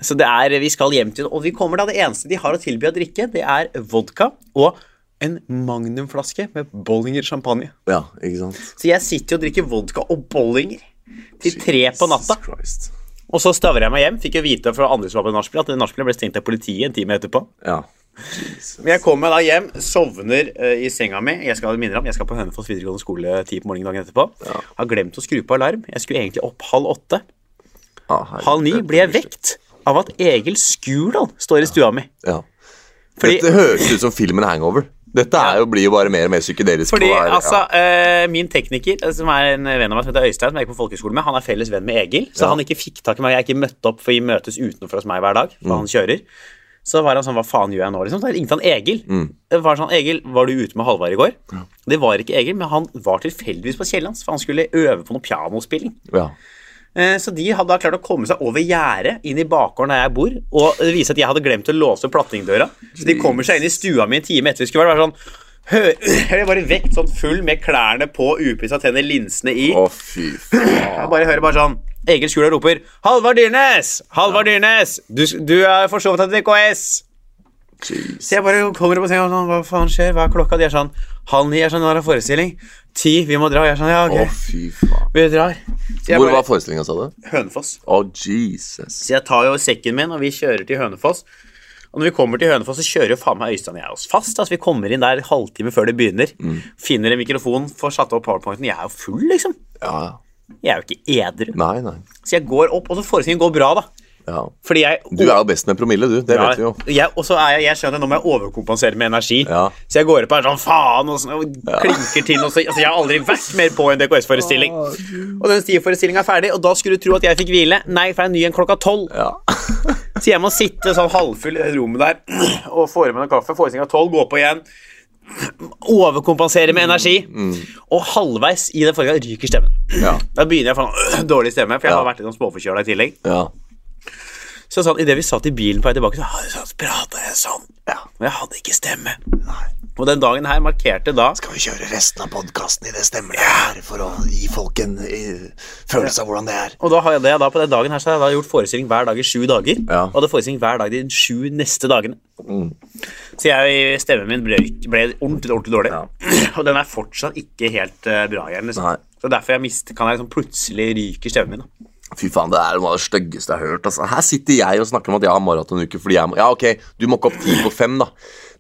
Så det er, vi skal hjem til Og vi kommer da, det eneste de har å tilby å drikke, det er vodka og en magnumflaske med Bollinger champagne. ja, ikke sant. Så jeg sitter og drikker vodka og Bollinger til tre på natta. Jesus Og så stavrer jeg meg hjem. Fikk jo vite fra andre som var på nachspiel at nachspielet ble stengt av politiet en time etterpå. Ja. Jesus. Men jeg kommer da hjem, sovner uh, i senga mi. Jeg skal om, jeg skal på Hønefoss videregående skole ti på morgenen dagen etterpå. Har glemt å skru på alarm. Jeg skulle egentlig opp halv åtte. Ah. Halv ni blir jeg vekt av at Egil Skurdal står i stua mi. Ja. Fordi- Dette høres ut som filmen Hangover. Dette er jo, blir jo bare mer og mer psykedelisk. Fordi for hver- altså, eh, Min tekniker, eh, som er en venn av meg som heter Øystein, som jeg gikk på folkehøyskole med, han er felles venn med Egil. Så Ja. han ikke fikk tak i meg. Jeg ikke møtt opp, for vi møtes utenfor hos meg hver dag. For Mm. han kjører. Så var han sånn, hva faen gjør jeg nå, liksom? Så ringte han Egil. Mm. Det var sånn, Egil, var du ute med Halvard i går? Det var ikke Egil, men han var tilfeldigvis på Kiellands, for han skulle øve på noe pianospilling. ja. Eh, Så de hadde da klart å komme seg over gjerdet inn i bakgården der jeg bor, og det viser at jeg hadde glemt å låse plattingdøra. Så de kommer seg inn i stua mi en time etter vi skulle vært, sånn Hører jeg bare vekt sånn full med klærne på, upussa tenner, linsene i. Å, fy faen. Bare hører bare sånn Egil Skjula roper 'Halvard Dyrnes! Halvard Dyrnes! Du, du er forsovet av DKS!' Jeez. Så jeg bare kommer opp og tenker sånn, hva faen skjer, hva er klokka? De er sånn, halv ni er sånn, nå er forestilling? Ti, vi må dra. Jeg er sånn, ja, ok. Å, fy faen. vi drar. Så jeg Hvor bare, var forestillinga, sa du? Hønefoss. Å, Jesus. Så jeg tar jo sekken min, og vi kjører til Hønefoss. Og når vi kommer til Hønefoss, så kjører jo faen meg Øystein og jeg oss fast. Altså, vi kommer inn der halvtime før det begynner. Finner en mikrofon, får satt opp powerpointen. Jeg er jo full, liksom. Ja, ja. Jeg er jo ikke edru. Nei, nei. Så jeg går opp, og så forestillingen går bra, da. Ja. Fordi jeg Du er jo best med promille, du. Det Ja, vet vi jo. Jeg, og så er jeg, jeg skjønner nå må jeg overkompensere med energi. Ja. Så jeg går opp her sånn faen og, sånn, og klinker til. Og så, altså, jeg har aldri vært mer på en DKS-forestilling. Og den STIF-forestillinga er ferdig, og da skulle du tro at jeg fikk hvile. Nei, for det er ny en klokka tolv. Ja. Så jeg må sitte sånn halvfull i det rommet der og få i meg noe kaffe. Forestillinga tolv, gå på igjen. Overkompensere med energi. Og halvveis i den forrige ryker stemmen. Ja. Da begynner jeg å få dårlig stemme, for jeg Ja. har vært litt småforkjøla i tillegg. ja. Så sånn, idet vi satt i bilen på vei tilbake, så, så prata jeg sånn. Ja, Men jeg hadde ikke stemme. Og den dagen her markerte da Skal vi kjøre resten av podkasten i det stemmer ja. her, for å gi folk en følelse av hvordan det er? Og da hadde jeg da på den dagen her Så hadde jeg da gjort forestilling hver dag i sju dager. Ja. Og hadde forestilling hver dag de sju neste dagene. Så jeg, stemmen min ble, ble ordentlig, ordentlig dårlig. Og den er fortsatt ikke helt uh, bra igjen. Liksom. Så derfor jeg mist, kan jeg liksom plutselig ryke stemmen min. Da. Fy faen, det er noe av det styggeste jeg har hørt. Altså. Her sitter jeg og snakker om at jeg har maratonuke fordi jeg må Ja, ok, du må ikke opp ti på fem, da.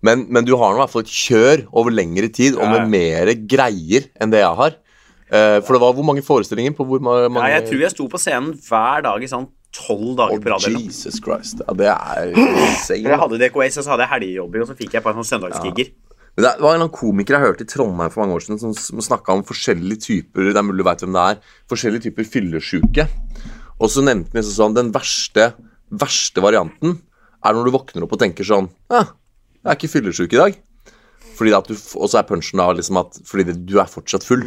Men, men du har nå i hvert fall et kjør over lengre tid og med mer greier enn det jeg har. Uh, for det var hvor mange forestillinger på hvor mange Ja, jeg tror jeg sto på scenen hver dag i sånn tolv dager på rad. Jesus Christ. Ja, det er insane. Jeg hadde DKS, og så hadde jeg helgejobber, og så fikk jeg et par sånn søndagsgigger. Men Det var en eller annen komiker jeg hørte i Trondheim for mange år siden som, som snakka om forskjellige typer Det er mulig du vet hvem det er. Forskjellige typer fyllesyke. Og så nevnte han liksom sånn Den verste, verste varianten er når du våkner opp og tenker sånn Ja, jeg er ikke fyllesyk i dag. Fordi at du, Og så er punchen da liksom at fordi det, du er fortsatt full.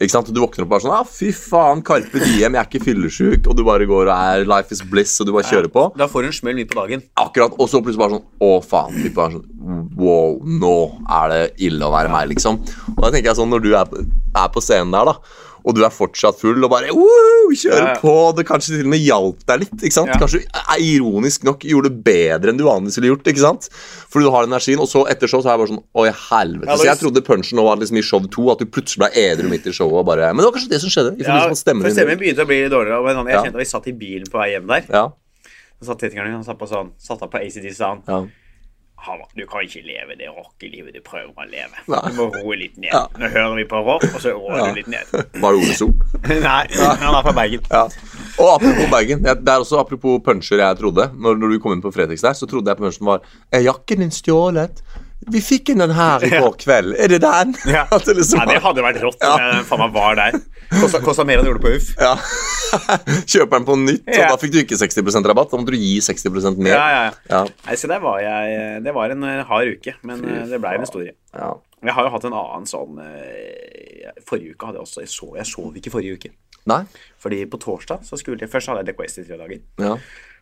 Ikke sant? Og du våkner opp bare sånn ah, Fy faen, Karpe Diem, jeg er ikke fyllesyk. Og du bare går og er Life is bliss, og du bare kjører på. Da får du en smell midt på dagen. Akkurat, Og så plutselig bare sånn Å, faen. Fy faen, sånn, wow, nå er det ille å være meg, liksom. Og da tenker jeg sånn, når du er på, er på scenen der, da, og du er fortsatt full og bare woo, kjører på, det kanskje til og med hjalp deg litt, ikke sant? Kanskje eh, ironisk nok gjorde det bedre enn du vanligvis ville gjort, ikke sant? Fordi du har energien, og så etter show så er jeg bare sånn Å, helvete. Så jeg trodde punchen nå var liksom i show to, at du plutselig ble edru midt i showet og bare Men det var kanskje det som skjedde? Ja, for din. stemmen begynte å bli dårligere. Og jeg kjente at Vi satt i bilen på vei hjem der. Ja, Så satt teknikeren han satt på sånn Satt av på ACD, sa han. Du kan ikke leve det rockelivet du prøver å leve. Nei. Du må roe litt ned. Ja. Nå hører vi på rock, og så roer Ja. du litt ned. Var det Ole So? Nei, han er fra Bergen. Ja. Og apropos Bergen. Det er også apropos puncher jeg trodde. Når, når du kom inn på der, så trodde jeg punchen var Er jakken din stjålet? Vi fikk inn den her i går kveld. Er det den? Ja. Det liksom Nei, det hadde vært rått om jeg faen meg var der. Kosta, mer enn du gjorde på UF. ja. Kjøper den på nytt, og da fikk du ikke 60% rabatt. Da måtte du gi 60% mer. Ja, ja, ja. Ja. Nei, så der var jeg Det var en eh, hard uke, men eh, det ble en historie. Ja. Jeg har jo hatt en annen sånn eh, Forrige uke hadde jeg også Jeg sov, jeg sov ikke forrige uke. Nei? Fordi på torsdag så skulle jeg Først hadde jeg DKS i tre dager. Ja.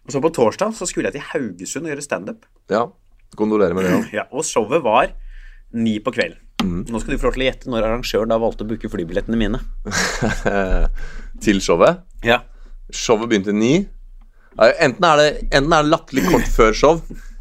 Og så på torsdag så skulle jeg til Haugesund og gjøre standup. ja. Kondolerer med det òg. Ja, og showet var ni på kvelden. Mm. Nå skal du få lov til å gjette når arrangøren da valgte å booke flybillettene mine. Til showet. Ja. Showet begynte ni. Enten er det, enten er det latterlig kort før show.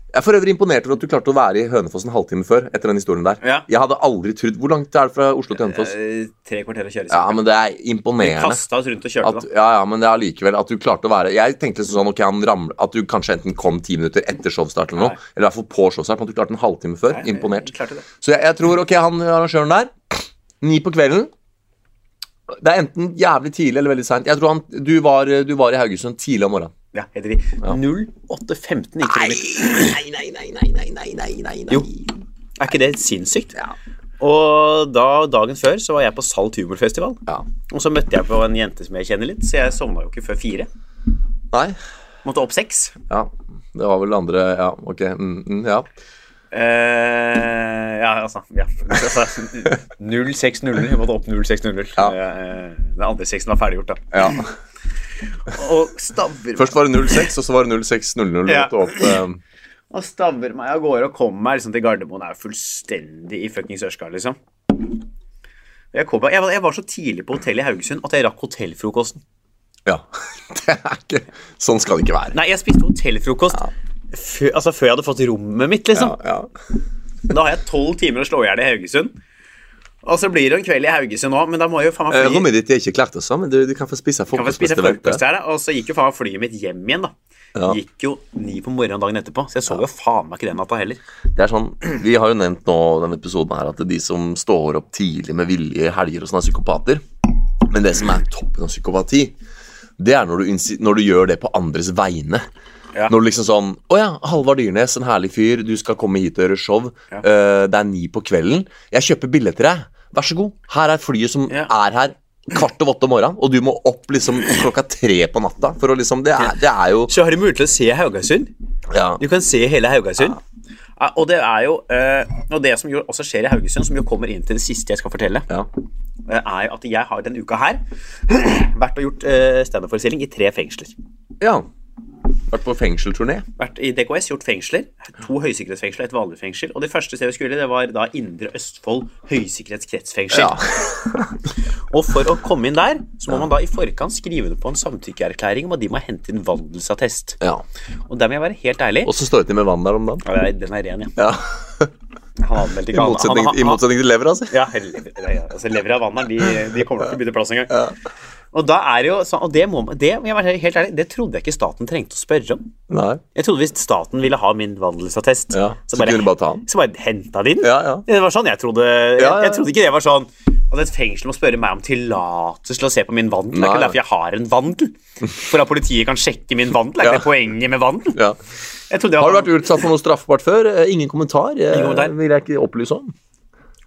Jeg er for øvrig imponert over at du klarte å være i Hønefoss en halvtime før. etter den historien der. Ja. Jeg hadde aldri trodd Hvor langt er det fra Oslo til Hønefoss? Eh, tre kvarter å kjøre. Ja, men det er Vi imponerende. kasta oss rundt og kjørte, At, da. ja, ja, men det er allikevel at du klarte å være Jeg tenkte liksom sånn ok, han ramler At du kanskje enten kom ti minutter etter showstart eller noe, Nei. eller i hvert fall på showstart, men at du klarte en halvtime før. Nei, Imponert. jeg. Så jeg, jeg tror ok, han arrangøren der Ni på kvelden. Det er enten jævlig tidlig eller veldig seint. Du du var i Haugesund tidlig om morgenen. Ja, heter de 0815 gikk det. Nei, nei, nei, nei, nei, nei, nei, nei, nei. Jo. Er ikke det sinnssykt? Ja. Og da, dagen før så var jeg på Salt humorfestival. Ja. Og så møtte jeg på en jente som jeg kjenner litt, så jeg sovna jo ikke før fire. Nei. Måtte opp seks. Ja. Det var vel andre Ja, ok. Mm, mm, ja. Eh, ja, altså, ja. altså 06.00. Jeg måtte opp 06.00. Ja. Eh, Den andre seksen var ferdiggjort, da. ja. Og stavver Først var det 06, og så var det 06.00. Ja. Um... Og stabber meg av gårde og kommer meg liksom til Gardermoen. Er jo fullstendig i fuckings Ørska, liksom. Jeg, kom, jeg, var, jeg var så tidlig på hotellet i Haugesund at jeg rakk hotellfrokosten. Ja. Det er ikke Sånn skal det ikke være. Nei, jeg spiste hotellfrokost før, altså, før jeg hadde fått rommet mitt, liksom. Ja, ja. Da har jeg tolv timer å slå i hjel i Haugesund. Og så blir det en kveld i Haugesund òg, men da må jo faen meg fly. Rommet ditt er ikke klart, også, men du, du kan få spise frokost spise frokost her. Og så gikk jo faen meg flyet mitt hjem igjen, da. Ja. Gikk jo ni på morgenen dagen etterpå, så jeg så jo faen meg ikke den natta heller. Det er sånn, Vi har jo nevnt nå denne episoden her at det de som står opp tidlig med vilje i helger og sånne er psykopater. Men det som er toppen av psykopati, det er når du, når du gjør det på andres vegne. Ja. Når du liksom sånn Å ja, Halvard Dyrnes, en herlig fyr. Du skal komme hit og gjøre show. Ja. Uh, det er ni på kvelden. Jeg kjøper billetter, jeg. Vær så god. Her er flyet som Ja. er her kvart over åtte om morgenen, og du må opp liksom klokka tre på natta. For å liksom Det er, det er jo Så har du mulighet til å se Haugasund. Ja. Du kan se hele Haugasund. Ja, og det er jo eh, Og det som jo også skjer i Haugesund, som jo kommer inn til det siste jeg skal fortelle, ja. eh, er jo at jeg har denne uka her vært og gjort uh, standup-forestilling i tre fengsler. ja. Vært på fengselturné. Vært i DKS, gjort fengsler. To høysikkerhetsfengsler et vanlig fengsel. Og det første stedet vi skulle, det var da Indre Østfold høysikkerhetskretsfengsel. Ja. Og for å komme inn der, så må man da i forkant skrive på en samtykkeerklæring om at de må hente inn vandelsattest. ja. Og der må jeg være helt ærlig. Og så står det til med vann der om dagen? Ja, den er ren, ja. Ja. Han I motsetning, han- han- I motsetning til lever, altså. Ja, lever, ja, altså lever av vannet, de, de kommer ikke til å bytte plass engang. Og da er det jo sånn, og det må man- det, jeg være helt ærlig, det trodde jeg ikke staten trengte å spørre om. Nei. Jeg trodde hvis staten ville ha min vandelsattest, Ja, så så, bare ta den. så bare henta de den. Ja, ja. Det var sånn jeg trodde. Jeg, jeg trodde ikke det var sånn at et fengsel må spørre meg om tillatelse til å se på min vandel. Det er ikke derfor jeg har en vandel. For at politiet kan sjekke min vandel. Er ikke Ja. det poenget med vandel? Ja. Det Har du vært utsatt for noe straffbart før? Eh, Ingen kommentar. Eh, Ingen kommentar. Vil jeg ikke opplyse om.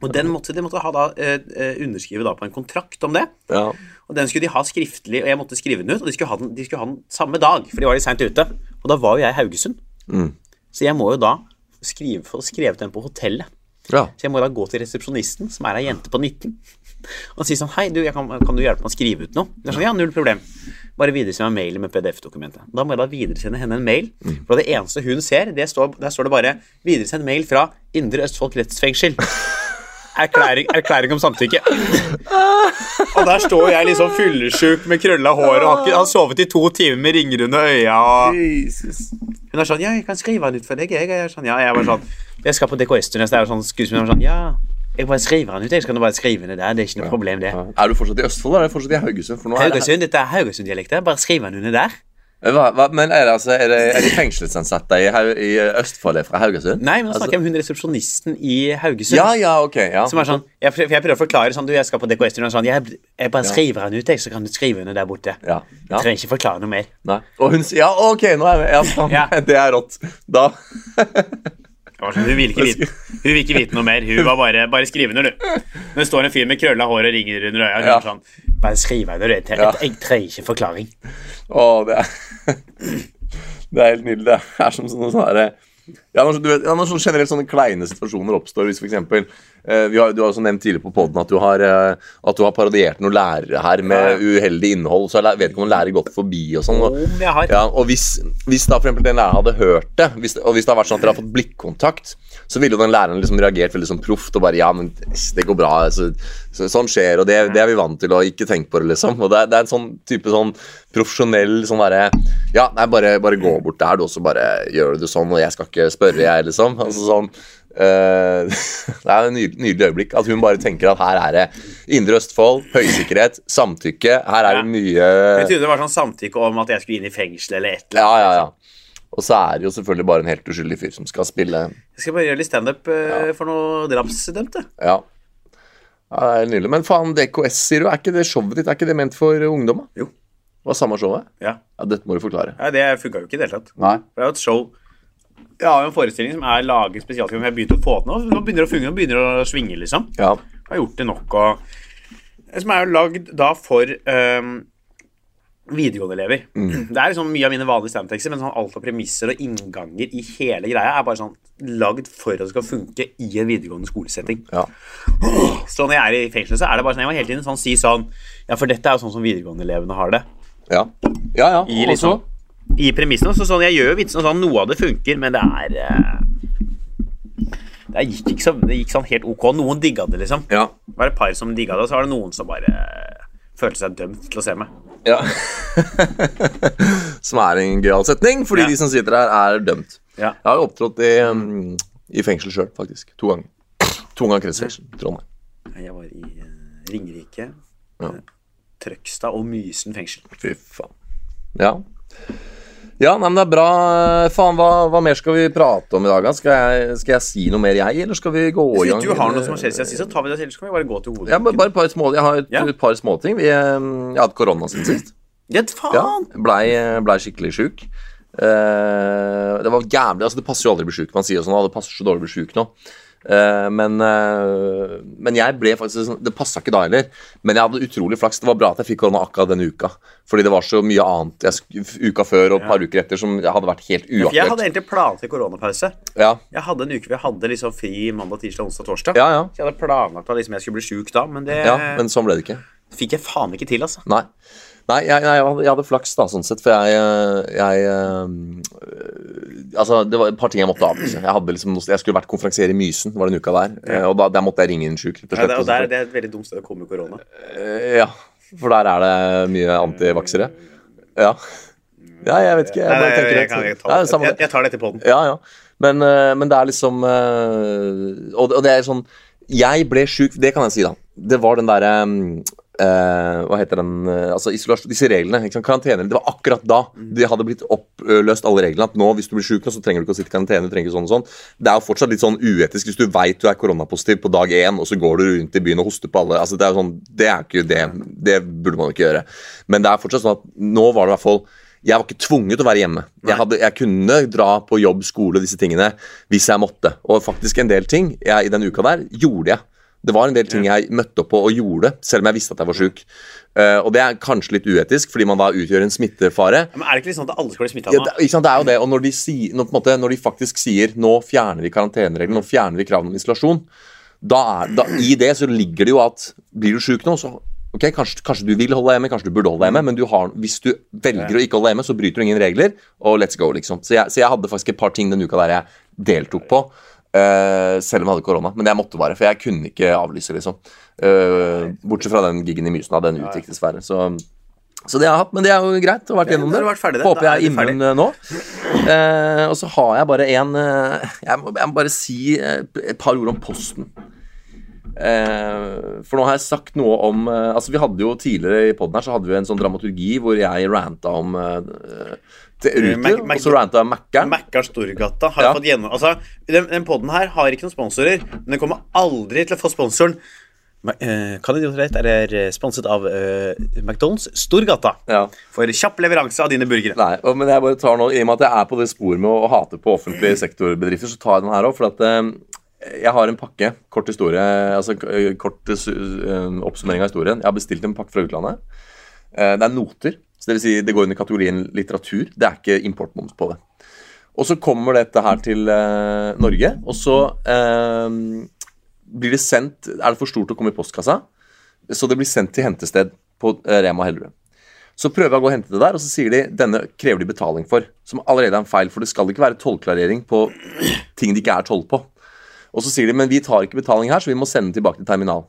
Og den måtte, de måtte ha da, eh, underskrive da på en kontrakt om det. Ja. Og den skulle de ha skriftlig, og jeg måtte skrive den ut. Og de skulle ha den, de skulle ha den samme dag, for de var litt seint ute. Og da var jo jeg i Haugesund. Mm. Så jeg må jo da skrive, få skrevet den på hotellet. ja. Så jeg må da gå til resepsjonisten, som er ei jente på 19, og si sånn Hei, du, kan, kan du hjelpe meg å skrive ut noe? Det er sånn, Ja, null problem. Bare videresend meg mailen med PDF-dokumentet. Da må jeg da videresende henne en mail. Mm. For det eneste hun ser, det står, der står det bare 'Videresend mail fra Indre Østfold kretsfengsel'. Erklæring, erklæring om samtykke. Og der står jeg liksom fyllesjuk med krølla hår og har, ikke, har sovet i to timer med ringer under øya. Og hun er sånn 'Ja, jeg kan skrive den ut for deg.' Jeg, jeg er sånn, ja, jeg var sånn Jeg skal på DKS-turné, så det er sånn skuespiller sånn 'Ja, jeg bare skriver den ut, jeg. Så kan du bare skrive den der. Det er ikke noe problem, det.' Er du fortsatt i Østfold, eller er du fortsatt i Haugesund? For nå er det- Haugesund, dette er Haugesund-dialekter. Bare skriv den under der. Hva, hva, men er det, altså, er det, er de fengselsansatte i, i Østfold er fra Haugesund? Nei, men nå Altså- snakker jeg om hun resepsjonisten i Haugesund. Ja, ja, ok. Ja. Som er sånn, jeg, jeg prøver å forklare sånn, du, jeg skal på DKS-turné, og sånn, jeg, jeg bare skriver henne ut, jeg, så kan du skrive henne der borte. Ja, ja. Jeg trenger ikke forklare noe mer. Nei. Og hun sier Ja, ok, nå er vi sånn, Ja. Det er rått. Da sånn, hun, vil, vite, hun vil ikke vite noe mer. Hun var bare, bare skrivende, du. Det står en fyr med krølla hår og ringer under øya, er Ja. sånn, bare skrive det. Jeg, Ja. jeg trenger ikke forklaring. Å, det er Det er helt nydelig. Det er som sånne sånne ja, når, du vet, ja, når sånne generelt sånne kleine situasjoner oppstår, hvis vi har, Du har også nevnt tidligere på poden at, du har, eh, at du har parodiert noen lærere her med uheldig innhold, så jeg vet ikke om noen lærere gått forbi og sånn. Og, ja, og hvis, hvis da for eksempel den læreren hadde hørt det, hvis, og hvis det har vært sånn at dere har fått blikkontakt, så ville jo den læreren liksom reagert veldig sånn proft og bare Ja, men det går bra. Så, så, sånn skjer, og det, det er vi vant til, og ikke tenk på det, liksom. Og det, det er en sånn type sånn profesjonell sånn derre Ja, nei, bare, bare gå bort der, du, også bare gjør du det sånn, og jeg skal ikke spørre, jeg, liksom. Altså sånn eh, Det er et nydelig, øyeblikk at hun bare tenker at her er det Indre Østfold, høysikkerhet, samtykke. Her er det mye Jeg trodde det var sånn samtykke om at jeg skulle inn i fengsel eller et eller ja, annet. ja, ja. Og så er det jo selvfølgelig bare en helt uskyldig fyr som skal spille Jeg skal bare gjøre litt standup uh, for noen drapsdømte. Ja. ja det er nydelig. Men faen, DKS, sier du. Er ikke det showet ditt Er ikke det ment for ungdom? Jo. Det var samme showet? Ja. Ja, Dette må du forklare. Nei, det funka jo ikke i det hele tatt. Nei. Det er jo et show Jeg har jo en forestilling som er laget spesielt Jeg har begynt å få til nå. Nå begynner det å fungere, nå begynner det å svinge, liksom. Ja. Jeg har gjort det nok og Som er jo lagd da for um, videregående-elever. Det er liksom mye av mine vanlige standtekster, men sånn alt av premisser og innganger i hele greia er bare sånn lagd for at det skal funke i en videregående skolesetting. ja. Så når jeg er i fengselet, så er det bare sånn Jeg må hele tiden sånn si sånn Ja, for dette er jo sånn som videregående-elevene har det. Ja, ja. ja. I liksom i premissene. Så sånn, jeg gjør jo vitsene sånn, noe av det funker, men det er eh, Det gikk ikke så, det gikk sånn helt ok. Noen digga det, liksom. Ja. Det var et par som digga det, og så var det noen som bare eh, følte seg dømt til å se meg. ja. som er en gøyal setning, fordi Ja. de som sitter her, er dømt. Ja. Jeg har jo opptrådt i, um, i fengsel sjøl, faktisk. To ganger. To ganger kretsfengsel. Trondheim. Jeg var i uh, Ringerike, Ja. Trøgstad og Mysen fengsel. Fy faen. Ja. Ja, nei, men det er bra. Faen, hva, hva mer skal vi prate om i dag? Skal jeg, skal jeg si noe mer, jeg, eller skal vi gå i Hvis gang? du har noe som har skjedd siden sist, så tar vi det til, så kan vi bare gå til hodet. Ja, bare, bare par små, jeg har et, Ja. par småting. Vi, har hatt korona siden sist. Ja, Ja, faen! blei ble skikkelig sjuk. Eh, det var jævlig Altså, det passer jo aldri å bli sjuk. Man sier sånn at det passer så dårlig å bli sjuk nå. Eh, men, eh, men jeg ble faktisk sånn Det passa ikke da heller. Men jeg hadde utrolig flaks. Det var bra at jeg fikk korona akkurat denne uka. Fordi det var så mye annet jeg, uka før og et par uker etter som hadde vært helt uaktuelt. jeg hadde egentlig planlagt koronapause. Ja, Jeg hadde en uke hvor jeg hadde liksom fri mandag, tirsdag, onsdag, torsdag. ja, ja. Så jeg hadde planlagt at liksom jeg skulle bli sjuk da, men det ja men sånn ble det ikke. fikk jeg faen ikke til, altså. Nei. Nei, jeg, jeg, jeg hadde flaks, da, sånn sett, for jeg, jeg øh, Altså, det var et par ting jeg måtte avlyse. Jeg, hadde liksom, jeg skulle vært konferansier i Mysen, var den uka der. eh, Og da, der måtte jeg ringe inn sjuk, Ja, det, og der, det er et veldig dumt sted å komme med korona. Eh, ja, for der er det mye antivaksere. Ja. ja, jeg vet ikke. Jeg Nei, jeg, kan, jeg, jeg, det. tar det etterpå den. Ja, ja. Men, eh, men det er liksom eh, og det er sånn Jeg ble sjuk, det kan jeg si, da. Det var den derre eh, Hva heter den uh, Altså isolasjon, disse reglene. Ikke sant? Karantene. Det var akkurat da de hadde blitt oppløst alle reglene. At nå, hvis du blir sjuk så trenger du ikke å sitte i karantene. du trenger ikke sånn og sånn. Det er jo fortsatt litt sånn uetisk hvis du veit du er koronapositiv på dag én, og så går du rundt i byen og hoster på alle. Altså Det er jo sånn, det er ikke det. Det burde man ikke gjøre. Men det er fortsatt sånn at nå var det i hvert fall jeg var ikke tvunget til å være hjemme. Jeg, hadde, jeg kunne dra på jobb, skole, disse tingene hvis jeg måtte. Og faktisk en del ting jeg, i den uka der gjorde jeg. Det var en del ting jeg møtte opp på og gjorde, selv om jeg visste at jeg var sjuk. Uh, og det er kanskje litt uetisk, fordi man da utgjør en smittefare. Men er det ikke litt sånn at alle skal bli smitta Ja, det, ikke sant, det er jo det, og når de, si, når, måte, når de faktisk sier nå fjerner vi karantenereglene, nå fjerner vi kravene om isolasjon, da er, da, i det så ligger det jo at blir du sjuk nå, så ok, kanskje, kanskje du vil holde deg hjemme, kanskje du burde holde deg hjemme, men du har, hvis du velger å ikke holde deg hjemme, så bryter du ingen regler, og let's go, liksom. Så jeg, så jeg hadde faktisk et par ting den uka der jeg deltok på, eh, selv om jeg hadde korona, men jeg måtte bare, for jeg kunne ikke avlyse, liksom. Uh, bortsett fra den giggen i Mysen, den utgikk dessverre, så... Så det har jeg hatt, men det er jo greit å ha vært gjennom har det. ferdig det. Håper er jeg er immun eh, nå. Uh, og så har jeg bare en jeg, må, jeg må bare si et par ord om Posten. For nå har jeg sagt noe om Altså Vi hadde jo tidligere i poden her Så hadde vi en sånn dramaturgi hvor jeg ranta om Ruter, Mac- og så ranta jeg Mækkern. Mækkern Storgata har Ja. fått gjennom... Altså, den, den poden her har ikke noen sponsorer, men den kommer aldri til å få sponsoren. Eh, Kan jeg rett er sponset av uh, McDonald's Storgata. Ja. For kjapp leveranse av dine burgere. Nei, og- men jeg bare tar nå, I og med at jeg er på det sporet med å, hate på offentlige sektorbedrifter, så tar jeg den her òg. For at uh, jeg har en pakke. Kort historie, altså eh, kort eh, oppsummering av historien. Jeg har bestilt en pakke fra utlandet. Eh, det er noter. Så det vil si det går under kategorien litteratur. Det er ikke importmoms på det. Og så kommer dette her til eh, Norge, og så eh, blir det sendt Er det for stort å komme i postkassa? Så det blir sendt til hentested på eh, Rema Hellerud. Så prøver jeg å gå og hente det der, og så sier de denne krever de betaling for. Som allerede er en feil, for det skal ikke være tollklarering på ting det ikke er toll på. Og så sier de men vi tar ikke betaling her, så vi må sende den tilbake til terminal.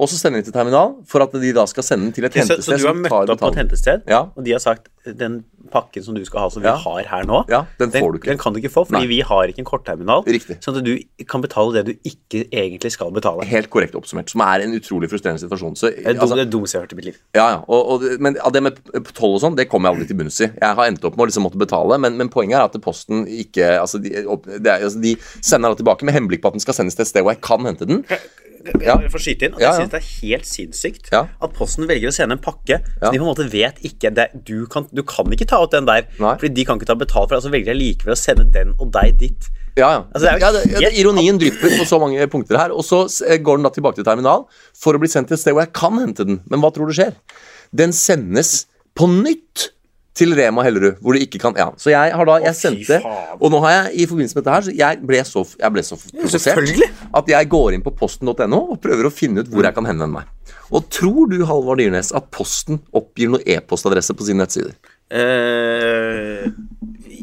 Og så sender de til terminal for at de da skal sende den til et hentested så du har møtt opp på et hentested, Ja. og de har sagt den pakken som du skal ha, som vi har her nå, Ja, den får du ikke. Den kan du ikke få, fordi Nei. vi har ikke en kortterminal. Riktig. Sånn at du kan betale det du ikke egentlig skal betale. Helt korrekt oppsummert, som er en utrolig frustrerende situasjon. Så, Det er altså, det dummeste jeg har hørt i mitt liv. Ja, ja. Og, og, men ja, det med toll og sånn, det kommer jeg aldri til bunns i. Jeg har endt opp med å liksom måtte betale, men, men poenget er at Posten ikke Altså, de, opp, det er, altså, de sender den tilbake med henblikk på at den skal sendes til et sted hvor jeg kan hente den. Ja. Jeg får skyte inn, at Ja, Jeg synes det er helt sinnssykt Ja. at Posten velger å sende en pakke Ja. som de på en måte vet ikke det, du, kan, du kan ikke ta ut den der, Nei. fordi de kan ikke ta betalt for det. Så velger jeg likevel å sende den og deg dit. Ja, ja. Altså, det er ja, det, det, ironien drypper på så mange punkter her. Og så går den da tilbake til terminal for å bli sendt til et sted hvor jeg kan hente den. Men hva tror du skjer? Den sendes på nytt til Rema Hellerud, hvor du ikke kan Ja, så jeg har da Jeg sendte. Og nå har jeg i forbindelse med dette her, så jeg ble så, jeg ble så provosert at jeg går inn på posten.no og prøver å finne ut hvor jeg kan henvende meg. Og tror du, Halvard Dyrnes, at Posten oppgir noe e-postadresse på sine nettsider? Uh,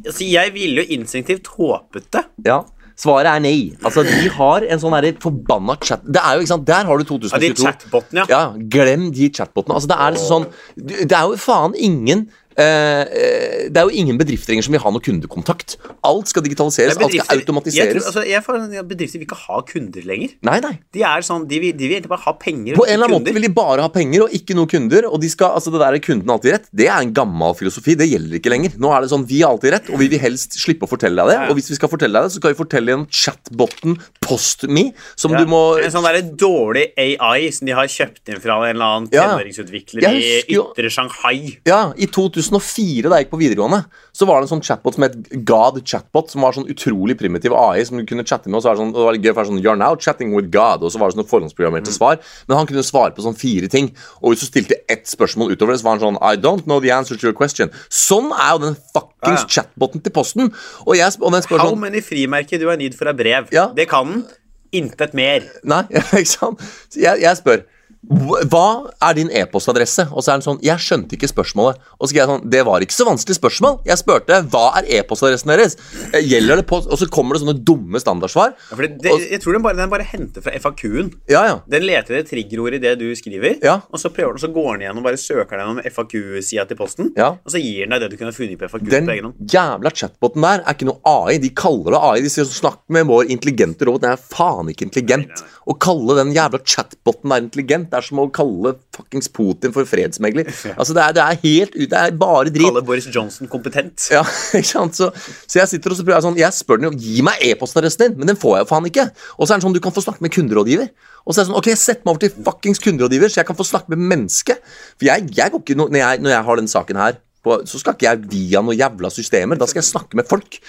altså, jeg ville jo instinktivt håpet det. Ja. Svaret er nei. Altså, De har en sånn forbanna chat Det er jo, ikke sant, Der har du Ja, de 2022. chatbotene, ja. Ja, glem de chatbotene. Altså, det er liksom sånn Det er jo faen ingen det er jo ingen bedrifter lenger som vil ha noe kundekontakt. Alt skal digitaliseres, alt skal Jeg, automatiseres. tror, altså, jeg får, bedrifter vil ikke ha kunder lenger. Nei, nei. De er sånn, de vil, de vil egentlig bare ha penger. På en eller annen måte vil de bare ha penger og ikke noen kunder. Og de skal, altså det der er kunden alltid rett, det er en gammel filosofi. Det gjelder ikke lenger. Nå er det sånn, Vi har alltid rett, og vi vil helst slippe å fortelle deg det. Ja. Og hvis vi skal fortelle deg det, så skal vi fortelle gjennom chatboten PostMe, som Ja, du må En sånn der dårlig AI som de har kjøpt inn fra en eller annen tenåringsutvikler Jeg i ytre Shanghai. Ja, I 2004, da jeg gikk på videregående, så var det en sånn chatbot som het God Chatbot, som var sånn utrolig primitiv AI som du kunne chatte med. Og så var det sånn, det var litt gøy, for det var sånn, You're now chatting with God, og så var det sånn forhåndsprogrammerte svar. Men han kunne svare på sånn fire ting. Og hvis du stilte ett spørsmål utover det, så var han sånn I don't know the answer to your question. Sånn er jo den fuckings Ja, chatboten til Posten. Og, jeg, og den spør How sånn many frimerker du har need for a brev? Ja. Det kan den. Intet mer. Nei, ikke sant? Så jeg, jeg spør "Hva- er din e-postadresse? Og så er den sånn Jeg skjønte ikke spørsmålet. Og så jeg sånn Det var ikke så vanskelig spørsmål. Jeg spurte hva er e-postadressen deres? Eh, Gjelder det post? Og så kommer det sånne dumme standardsvar. Ja, det, det, Og- jeg tror den bare, den bare henter fra FAQ-en. Ja, ja. Den leter etter triggerord i det du skriver, Ja. og så prøver den, så går den gjennom bare søker den gjennom FAQ-sida til posten, Ja. og så gir den deg det du kunne funnet på FAQ Den på jævla chatboten der er ikke noe AI. De kaller det AI. De sier snakk med vår intelligente robot. Den er faen ikke intelligent. Å kalle den jævla chatboten der intelligent, det er som å kalle fuckings Putin for fredsmegler. Altså, det er, det er helt ut Det er bare drit. Kalle Boris Johnson kompetent. Ja, ikke sant? Så, så jeg sitter og så prøver jeg sånn Jeg spør den jo Gi meg e-postadressen din, men den får jeg jo faen ikke. Og så er den sånn Du kan få snakke med kunderådgiver. Og så er det sånn Ok, sett meg over til fuckings kunderådgiver, så jeg kan få snakke med mennesket. For jeg, jeg går ikke når, jeg, når jeg har den saken her, på, så skal ikke jeg via noen jævla systemer. Da skal jeg snakke med folk.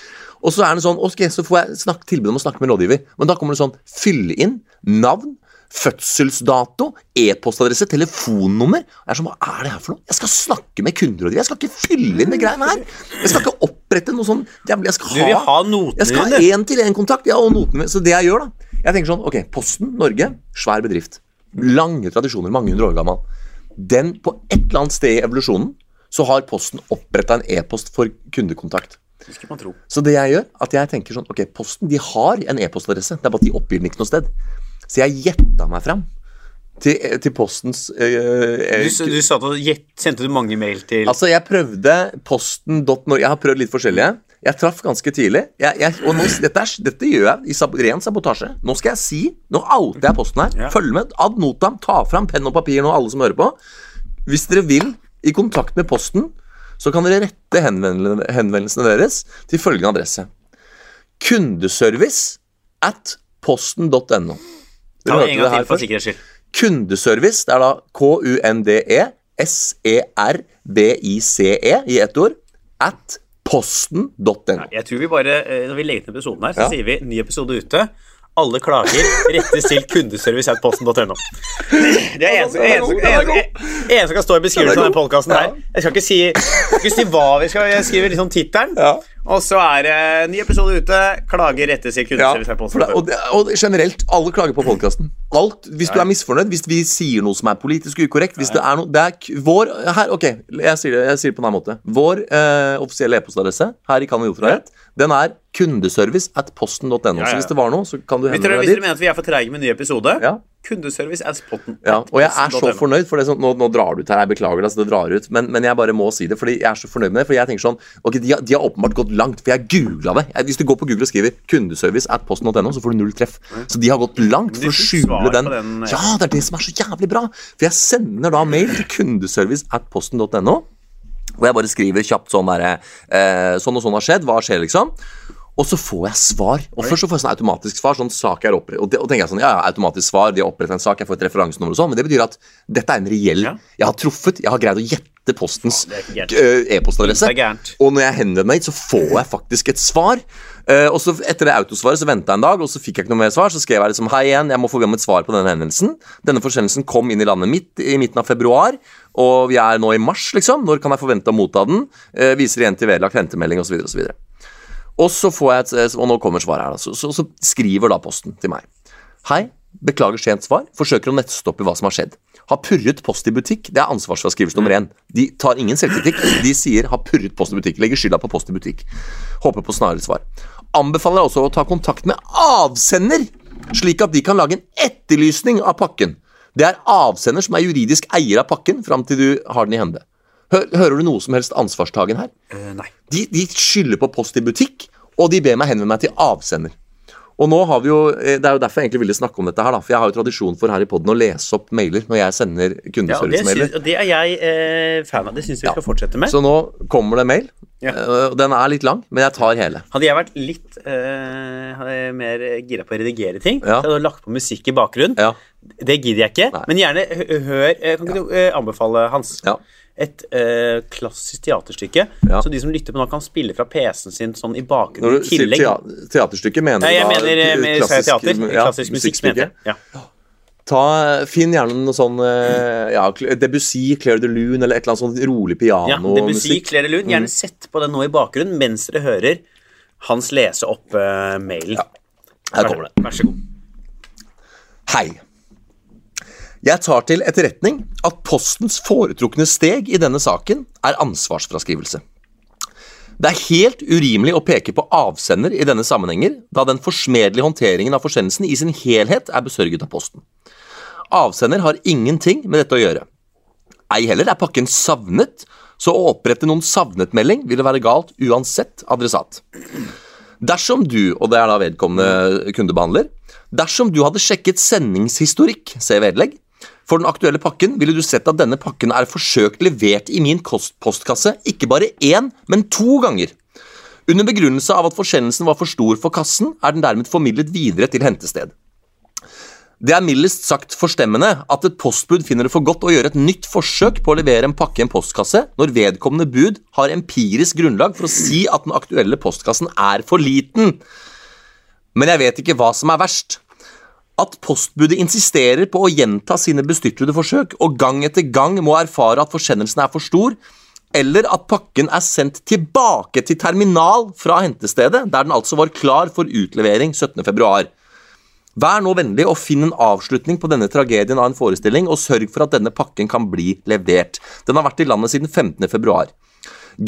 Og så er det sånn Ok, så får jeg tilbud om å snakke med rådgiver. Men da kommer det sånn Fylle inn navn. Fødselsdato, e-postadresse, telefonnummer. Jeg er sånn, Hva er det her for noe? Jeg skal snakke med kunder og greier. Jeg skal ikke fylle inn de greiene her. Jeg skal ikke opprette noe sånn Jeg skal Du vil ha notene jeg skal ha én-til-én-kontakt. Ja, og notene. Så det jeg gjør, da Jeg tenker sånn, ok, Posten Norge, svær bedrift. Lange tradisjoner, mange hundre år gammel. Den, på et eller annet sted i evolusjonen, så har Posten oppretta en e-post for kundekontakt. Det skulle man tro. Så det jeg gjør, at jeg tenker sånn Ok, Posten de har en e-postadresse. Det er bare at de oppgir den ikke noe sted. Så jeg gjetta meg fram til, til Postens eh, eh, Du, du sa at du sendte du mange mail til Altså, jeg prøvde posten.no Jeg har prøvd litt forskjellige. Jeg traff ganske tidlig. Jeg, jeg, og nå, dette, er, dette gjør jeg i sab ren sabotasje. Nå skal jeg si Nå outer jeg Posten her. Ja. Følg med. Ad notam. Ta fram penn og papir nå, alle som hører på. Hvis dere vil i kontakt med Posten, så kan dere rette henvendelsene henvendelsene deres til følgende adresse. Kundeservice at posten.no. Ta det en gang det til for sikkerhets skyld. Kundeservice, det er da K-U-N-D-E S-E-R-V-I-C-E i ett ord. At posten.no. Jeg tror vi bare, eh, Når vi legger ned episoden her, så Ja. sier vi ny episode ute. Alle klager rettes til kundeservice at posten.no. Det er eneste som kan stå i beskrivelsen av denne podkasten her. Jeg skal ikke si, skal ikke si hva vi skal skrive, skriver liksom tittelen, Ja. Og så er det ny episode ute. Klager rettes til Ja, for det, og, det, og generelt, alle klager på podkasten. Alt, Hvis du er misfornøyd, hvis vi sier noe som er politisk ukorrekt hvis det er noe, det er vår, her, Ok, jeg sier det, jeg sier det på denne måten. Vår eh, offisielle e-postadresse her i Kan Idiotfrihet, den er kundeservice at posten.no. Så hvis det var noe, så kan du Hvis deg dit. hvis dere mener at vi er for treige med ny episode, Ja. Kundeservice at potten. Ja, og jeg er så fornøyd, for det sånn, nå, nå drar du ut her, jeg beklager altså det drar ut, men, men jeg bare må si det, fordi jeg er så fornøyd med det, for jeg tenker sånn, ok, de har, de har åpenbart gått langt, for jeg googla det. Jeg, hvis du går på Google og skriver kundeservice at posten.no, så får du null treff. Så de har gått langt for å skjule den. den, ja. Ja, det er det som er så jævlig bra, for jeg sender da mail til kundeservice at posten.no, og jeg bare skriver kjapt sånn derre eh, sånn og sånn har skjedd, hva skjer liksom? Og så får jeg svar. Og først så får jeg sånn automatisk svar. sånn sak er opprettet, Og, det, og tenker jeg sånn, ja, ja, automatisk svar, de har opprettet en sak, jeg får et referansenummer og sånn, men det betyr at dette er en reell Ja. Jeg har truffet, jeg har greid å gjette postens e-postadresse. Og når jeg henvender meg hit, så får jeg faktisk et svar. Uh, og så Etter det autosvaret så venta jeg en dag, og så fikk jeg ikke noe mer svar. Så skrev jeg liksom hei igjen, jeg må få om et svar på denne henvendelsen. Denne forsendelsen kom inn i landet mitt i midten av februar, og vi er nå i mars, liksom. Når kan jeg forvente å motta den? Uh, viser igjen til vedlagt hentemelding osv. osv. Og så får jeg et, og nå kommer svaret her, da. Så, så, så skriver da Posten til meg. Hei, Beklager sent svar. Forsøker å nettstoppe hva som har skjedd. Har purret post i butikk. Det er ansvarsfraskrivelse nummer én. De tar ingen selvkritikk. De sier 'har purret post i butikk'. Legger skylda på post i butikk. Håper på snarere svar. Anbefaler også å ta kontakt med avsender, slik at de kan lage en etterlysning av pakken. Det er avsender som er juridisk eier av pakken fram til du har den i hende. Hø hører du noe som helst ansvarstagen her? Uh, nei. De, de skylder på post i butikk, og de ber meg henvende meg til avsender. Og nå har vi jo, eh, Det er jo derfor jeg egentlig ville snakke om dette her, da, for jeg har jo tradisjon for her i podden å lese opp mailer når jeg sender Ja, og det, kundeservice-mailer. og det er jeg eh, fan av. Det syns vi skal fortsette med. Så nå kommer det mail. Ja. Eh, Den er litt lang, men jeg tar hele. Hadde jeg vært litt eh, mer gira på å redigere ting, Ja. så hadde jeg lagt på musikk i bakgrunnen. Ja. Det gidder jeg ikke. Nei. Men gjerne hør eh, Kan ikke du eh, anbefale, Hans, Ja. et uh, klassisk teaterstykke Ja. så de som lytter på nå, kan spille fra PC-en sin sånn i Når bakgrunnen i du sier tillegg? tea teaterstykke, mener du da mener med klassisk- teater. ja, klassisk musikk, mente jeg. Ja. Ta, Finn gjerne noe sånn ja, Debussy, Claire de Lune eller et eller annet sånn rolig Ja, Debussy, pianomusikk. Claire Lund. Mm. Gjerne sett på den nå i bakgrunnen mens dere hører Hans lese opp uh, mailen. Her kommer det. Vær så god. Hei. Jeg tar til etterretning at Postens foretrukne steg i denne saken er ansvarsfraskrivelse. Det er helt urimelig å peke på avsender i denne sammenhenger, da den forsmedelige håndteringen av forsendelsen i sin helhet er besørget av Posten. Avsender har ingenting med dette å gjøre. Ei heller er pakken savnet, så å opprette noen savnet-melding ville være galt uansett adressat. Dersom du, og det er da vedkommende kundebehandler, dersom du hadde sjekket sendingshistorikk, se vedlegg, for den aktuelle pakken ville du sett at denne pakken er forsøkt levert i min postkasse ikke bare én, men to ganger. Under begrunnelse av at forsendelsen var for stor for kassen, er den dermed formidlet videre til hentested. Det er mildest sagt forstemmende at et postbud finner det for godt å gjøre et nytt forsøk på å levere en pakke i en postkasse når vedkommende bud har empirisk grunnlag for å si at den aktuelle postkassen er for liten. Men jeg vet ikke hva som er verst. At postbudet insisterer på å gjenta sine bestyrtede forsøk, og gang etter gang må erfare at forsendelsen er for stor, eller at pakken er sendt tilbake til terminal fra hentestedet, der den altså var klar for utlevering 17.2. Vær nå vennlig og finn en avslutning på denne tragedien av en forestilling, og sørg for at denne pakken kan bli levert. Den har vært i landet siden 15.2.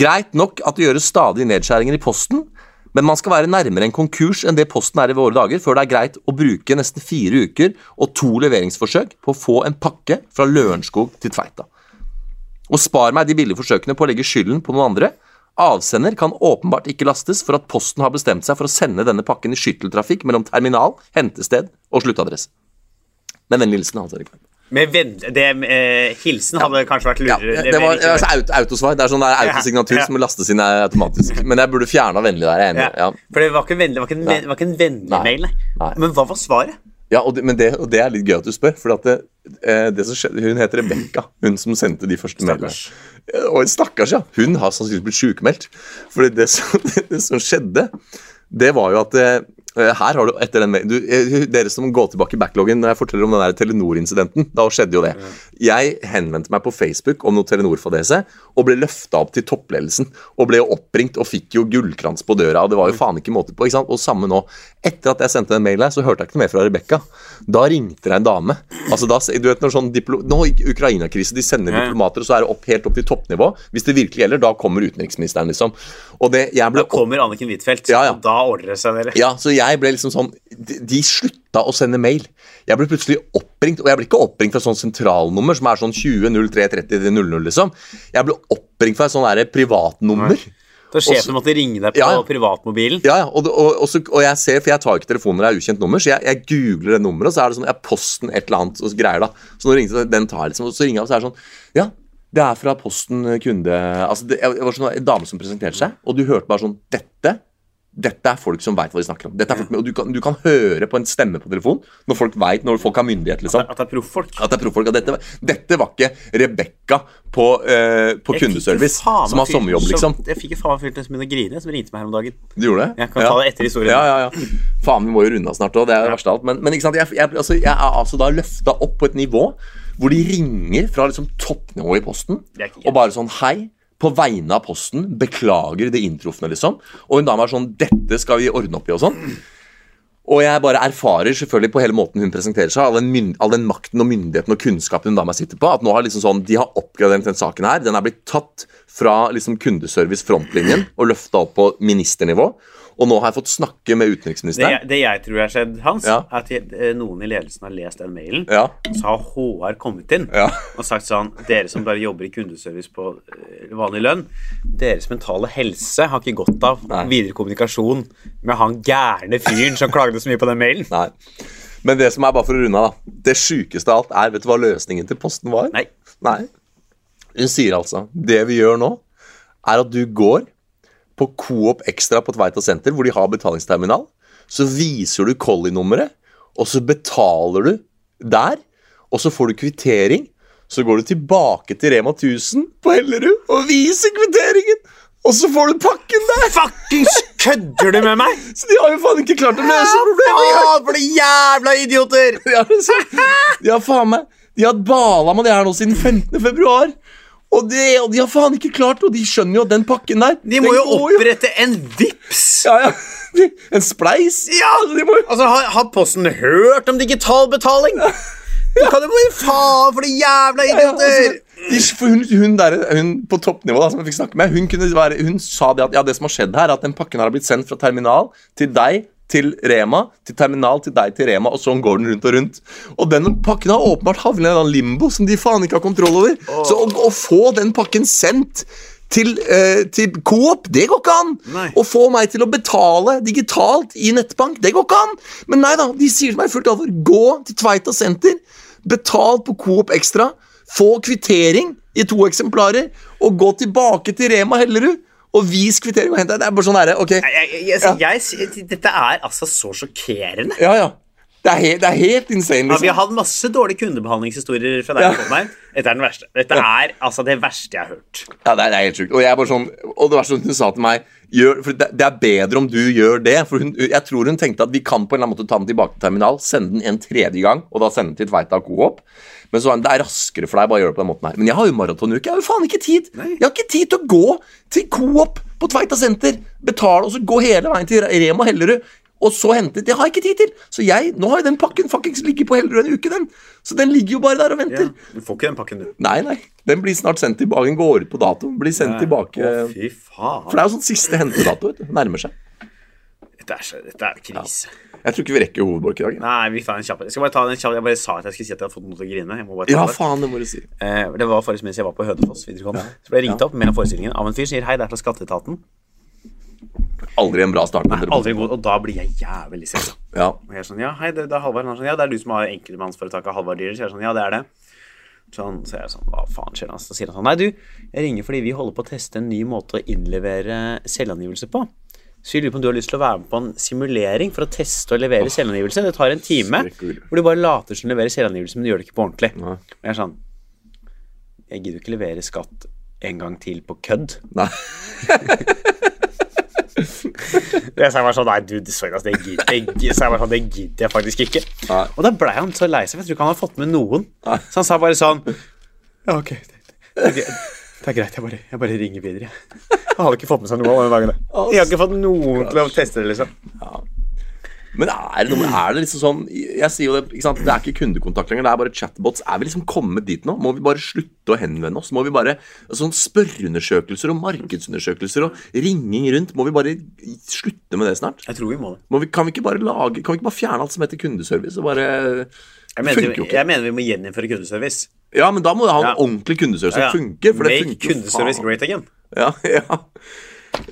Greit nok at det gjøres stadig nedskjæringer i posten, men man skal være nærmere en konkurs enn det posten er i våre dager, før det er greit å bruke nesten fire uker og to leveringsforsøk på å få en pakke fra Lørenskog til Tveita. Og spar meg de billige forsøkene på å legge skylden på noen andre. Avsender kan åpenbart ikke lastes for at Posten har bestemt seg for å sende denne pakken i skytteltrafikk mellom terminal, hentested og sluttadresse. den vennlig hilsen Hans Erik Klein. Med venn... Det, eh, hilsen hadde kanskje vært Ja, lurere. det var ikke altså, aut, autosvar. Det er sånn det er autosignatur Ja, ja. som må lastes inn automatisk. Men jeg burde fjerna vennlig der. Jeg er enig. ja. Ja. For det var ikke en vennlig, var ikke en, Nei. var ikke en vennlig Nei. mail, nei. Nei. Men hva var svaret? Ja, og det, men det, og det er litt gøy at du spør, for at det, eh, det som skjedde, hun heter Rebekka, hun som sendte de første mailene. Eh, Og stakkars, ja. Hun har sannsynligvis blitt sjukmeldt. For det, som- det som skjedde, det var jo at eh, her har du etter den du, eh, Dere som går tilbake i backloggen når jeg forteller om den Telenor-incidenten, da skjedde jo det. Jeg henvendte meg på Facebook om noe Telenor-fadese og ble løfta opp til toppledelsen. Og ble oppringt og fikk jo gullkrans på døra, og det var jo faen ikke måte på. ikke sant? Og samme nå. Etter at jeg sendte den mailen, så hørte jeg ikke noe mer fra Rebekka. Da ringte det en dame. Altså da, du vet når sånn diplo Nå i Ukraina-krise, de sender diplomater, og så er det opp, helt opp til toppnivå. Hvis det virkelig gjelder, da kommer utenriksministeren, liksom. Og det, jeg ble Da kommer Anniken Huitfeldt, Ja, ja. og da ordner det seg, dere. ja, så jeg ble liksom sånn De, de slutta å sende mail. Jeg ble plutselig oppringt, og jeg ble ikke oppringt fra sånn sentralnummer som er sånn 20 03 30 00, liksom. Jeg ble oppringt fra et sånn privatnummer. privatnummer. Da sjefen måtte ringe deg på Ja, ja. privatmobilen. Ja, ja, og, og, og, og jeg ser, for jeg tar ikke telefoner når det er ukjent nummer, så jeg, jeg googler det nummeret, og så er det sånn ja, Posten et eller annet og så greier da. Så nå ringte den tar jeg liksom, og så ringer jeg, og så er det sånn Ja, det er fra Posten kunde Altså, det, var sånn en dame som presenterte seg, og du hørte bare sånn Dette dette er folk som veit hva de snakker om. Dette er folk og du kan, du kan høre på en stemme på telefon når folk vet, når folk har myndighet. liksom At det er profffolk. at det er profffolk. Dette, dette var ikke Rebekka på, uh, på kundeservice som har sommerjobb, som- liksom. Jeg fikk jo faen meg fylt som begynte å grine, som ringte meg her om dagen. Du gjorde det? Jeg kan ta det etter historien. Ja, ja, ja. Faen, vi må jo runde av snart òg. Det er det verste av alt. Men, men? Jeg, jeg, altså, jeg er altså da løfta opp på et nivå hvor de ringer fra liksom toppnivå i Posten og bare sånn Hei. På vegne av Posten, beklager det inntrufne, liksom. Og hun dama er sånn Dette skal vi ordne opp i, og sånn. Og jeg bare erfarer selvfølgelig på hele måten hun presenterer seg, all den, all den makten og myndigheten og kunnskapen hun dama sitter på, at nå har liksom sånn, de har oppgradert den saken her. Den er blitt tatt fra liksom kundeservice frontlinjen og løfta opp på ministernivå. Og nå har jeg fått snakke med utenriksministeren. Det, det jeg tror har skjedd, Hans, Ja. er at eh, noen i ledelsen har lest den mailen. Ja, Så har HR kommet inn Ja. og sagt sånn Dere som bare jobber i kundeservice på eh, vanlig lønn, deres mentale helse har ikke godt av Nei. videre kommunikasjon med han gærne fyren som klagde så mye på den mailen. nei. Men det som er bare for å runde av, da. Det sjukeste av alt er Vet du hva løsningen til Posten var? Nei. Nei. Hun sier altså Det vi gjør nå, er at du går på Coop Extra på Tveita senter, hvor de har betalingsterminal. Så viser du Collie-nummeret, og så betaler du der. Og så får du kvittering. Så går du tilbake til Rema 1000 på Hellerud og viser kvitteringen. Og så får du pakken der! Fuckings kødder du med meg?! Så de har jo faen ikke klart å løse problemet engang! Faen, for de jævla idioter! Ja, det er. De har faen meg De har bala med det her nå siden 15. februar. Og, de, og de har faen ikke klart og de skjønner jo at den pakken der De må jo opprette opprette en VIPS Ja, ja. En spleis. Ja, de må jo Altså, har, har Posten hørt om digital betaling? Du kan jo bare faen for de jævla ja, altså, idioter! de, hun, hun, der, hun på toppnivå da, som jeg fikk snakke med, hun, være, hun sa det at ja, det som har skjedd her, er at den pakken har blitt sendt fra terminal til deg til Rema, til terminal til deg til Rema, og sånn går den rundt og rundt. Og den pakken har åpenbart havnet i en limbo som de faen ikke har kontroll over. Så å, å få den pakken sendt til, eh, til Coop, det går ikke an. Nei. Å få meg til å betale digitalt i nettbank, det går ikke an. Men nei da, de sier til meg fullt alvor, gå til Tveita senter, betal på Coop Extra, få kvittering i to eksemplarer, og gå tilbake til Rema Hellerud, og vis kvittering og hent deg. Det er bare sånn derre, ok. Jeg, jeg, jeg, altså, dette er altså så sjokkerende. Ja, ja. Det er, helt, det er helt insane, Ja, vi har liksom. hatt masse dårlige kundebehandlingshistorier fra deg. Ja. Dette er den verste. Dette er altså det verste jeg har hørt. Ja, det er, det er helt sjukt. Og jeg er bare sånn Og det var sånn hun sa til meg gjør, for det, det er bedre om du gjør det. For hun, jeg tror hun tenkte at vi kan på en eller annen måte ta den tilbake til terminal, sende den en tredje gang, og da sende den til Tveita Coop. Men så det er raskere for deg bare å gjøre det på den måten her. Men jeg har jo maratonuke. Jeg har jo faen ikke tid. Jeg har ikke tid til å gå til Coop på Tveita senter, betale og så gå hele veien til Rema Hellerud. Og så hente Det har jeg ikke tid til! Så jeg, nå har jo den pakken fuckings ligget på Hellerud en uke, den. Så den ligger jo bare der og venter. Du får ikke den pakken, du. Nei, nei. Den blir snart sendt tilbake. Den går ut på dato. Blir sendt tilbake. Å, fy faen. For det er jo sånn siste hentedato. Nærmer seg. Dette er, så, dette er krise. Jeg tror ikke vi rekker hovedbolk i dag. Nei, vi tar en kjapp. Jeg skal bare ta den kjapp. Jeg bare sa at jeg skulle si at jeg hadde fått noe til å grine. Jeg må bare ta Ja, det. faen, det må du si. Eh, det var forrige mens jeg var på Hønefoss videregående. Så ble jeg ringt opp mellom forestillingen av en fyr som sier hei, det er fra Skatteetaten. Aldri en bra start. Nei, Aldri god, og da blir jeg jævlig stressa. Ja. Og jeg er sånn, ja, hei, det, det er Halvard. Sånn, ja, det er du som har enkeltmannsforetaket Halvard Dyrer. Så jeg er sånn, ja, det er det. Sånn, så jeg er sånn, hva faen skjer? Så sier han sånn, nei du, jeg ringer fordi vi holder på å teste en ny måte å innlevere selvangivelse på. Så jeg lurer på om du har lyst til å være med på en simulering for å teste og levere selvangivelse. Det tar en time, hvor du bare later som du leverer selvangivelse, men du gjør det ikke på ordentlig. Nei. Og jeg er sånn, jeg gidder ikke levere skatt en gang til på kødd. Nei. Jeg sa bare sånn, nei du, sorry, altså, det gidder jeg, jeg sånn, det gidder jeg faktisk ikke. Nei. Og da ble han så lei seg, for jeg tror ikke han har fått med noen. Så han sa bare sånn, ja ok, det, det, det, er greit, jeg bare, jeg bare ringer videre. Jeg hadde ikke fått med seg noe av den dagen. Jeg har ikke fått noen til å teste det, liksom. Men er det, noe, er det liksom sånn Jeg sier jo det, ikke sant? det er ikke kundekontakt lenger, det er bare chatbots. Er vi liksom kommet dit nå? Må vi bare slutte å henvende oss? Må vi bare Sånn spørreundersøkelser og markedsundersøkelser og ringing rundt, må vi bare slutte med det snart? Jeg tror vi må det. Må vi, kan vi ikke bare lage Kan vi ikke bare fjerne alt som heter kundeservice? Og bare Jeg mener, jeg mener vi må gjeninnføre kundeservice. Ja, men da må det ha en Ja. ordentlig kundeservice Ja, ja. som funker. For det funker kundeservice faen. great again. Ja, ja.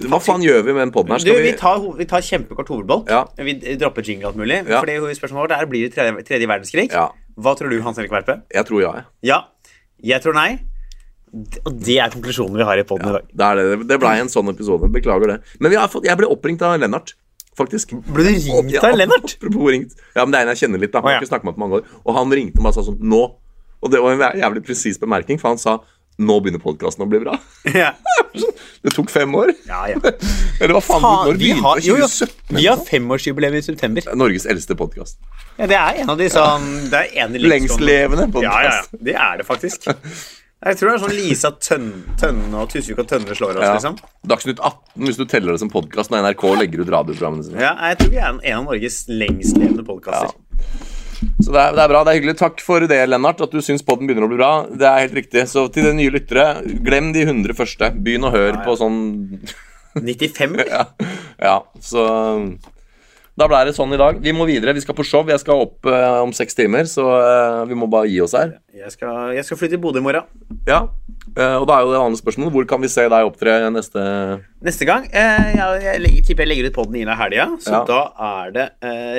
Hva faen gjør vi med den poden her? Du, vi vi tar, vi tar kjempekort hovedbolk. Ja. Vi dropper jingle alt mulig. Ja. Fordi spørsmålet vårt er, blir det tredje, tredje verdenskrig? Ja. Hva tror du, Hans Erik Verpe? Jeg tror ja, jeg. Ja. Jeg tror nei. Og det er konklusjonen vi har i poden i dag. Det det. Det blei en sånn episode. Beklager det. Men vi har fått, jeg ble oppringt av Lennart, faktisk. Ble du ringt av Lennart? Ja, men det er en jeg kjenner litt, da. Han har ikke snakket med meg på mange år. Og han ringte meg og sa sånn Nå. Og det var en jævlig presis bemerking, for han sa nå begynner podkasten å bli bra. Ja, Det tok fem år. ja. ja. Eller hva faen? Faen, når vi begynte har, jo, jo, 2017? vi har femårsjubileum i september. Norges eldste podkast. Ja, det er en av de sånn Det er en lengstlevende- podkast. Ja, ja, ja. Det er det faktisk. Jeg tror det er sånn Lisa Tønn, Tønne og Tusvik og Tønne slår oss, Ja. liksom. Dagsnytt 18, hvis du teller det som podkast når NRK legger ut radioprogrammene sine. Ja, jeg tror vi er en en av Norges lengstlevende podkaster. Så det er, det er bra. Det er hyggelig. Takk for det, Lennart, at du syns podden begynner å bli bra. Det er helt riktig. Så til de nye lyttere, glem de 100 første. Begynn å høre på sånn 95? eller? ja, ja, så da ble det sånn i dag. Vi må videre. Vi skal på show. Jeg skal opp uh, om seks timer, så uh, vi må bare gi oss her. Jeg skal, jeg skal flytte til Bodø i morgen. Ja, Uh, Og da er jo det andre spørsmålet hvor kan vi se deg opptre neste Neste gang Jeg, jeg legger, tipper jeg legger ut podden inn i helga, så Ja. da er det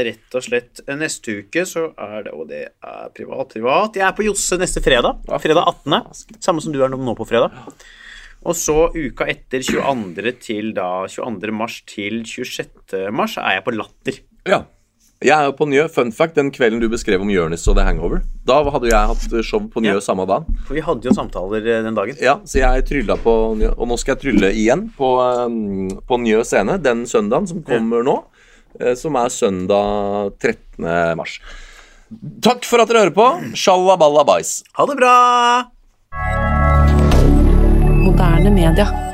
rett og slett neste uke så er det Og det er privat, privat. Jeg er på Josse neste fredag. Fredag 18. Samme som du er nå på fredag. Og så uka etter 22. til da 22. mars til 26. mars er jeg på Latter. Ja. Jeg er på Njø. Fun fact, den kvelden du beskrev om Jonis og The Hangover, da hadde jeg hatt show på Njø Ja. samme dagen. For vi hadde jo samtaler eh, den dagen. Ja, så jeg trylla på Njø, og nå skal jeg trylle igjen på, um, på Njø scene den søndagen som kommer nå, eh, som er søndag 13. mars. Takk for at dere hører på. Shalaballa bais. Ha det bra! Moderne media.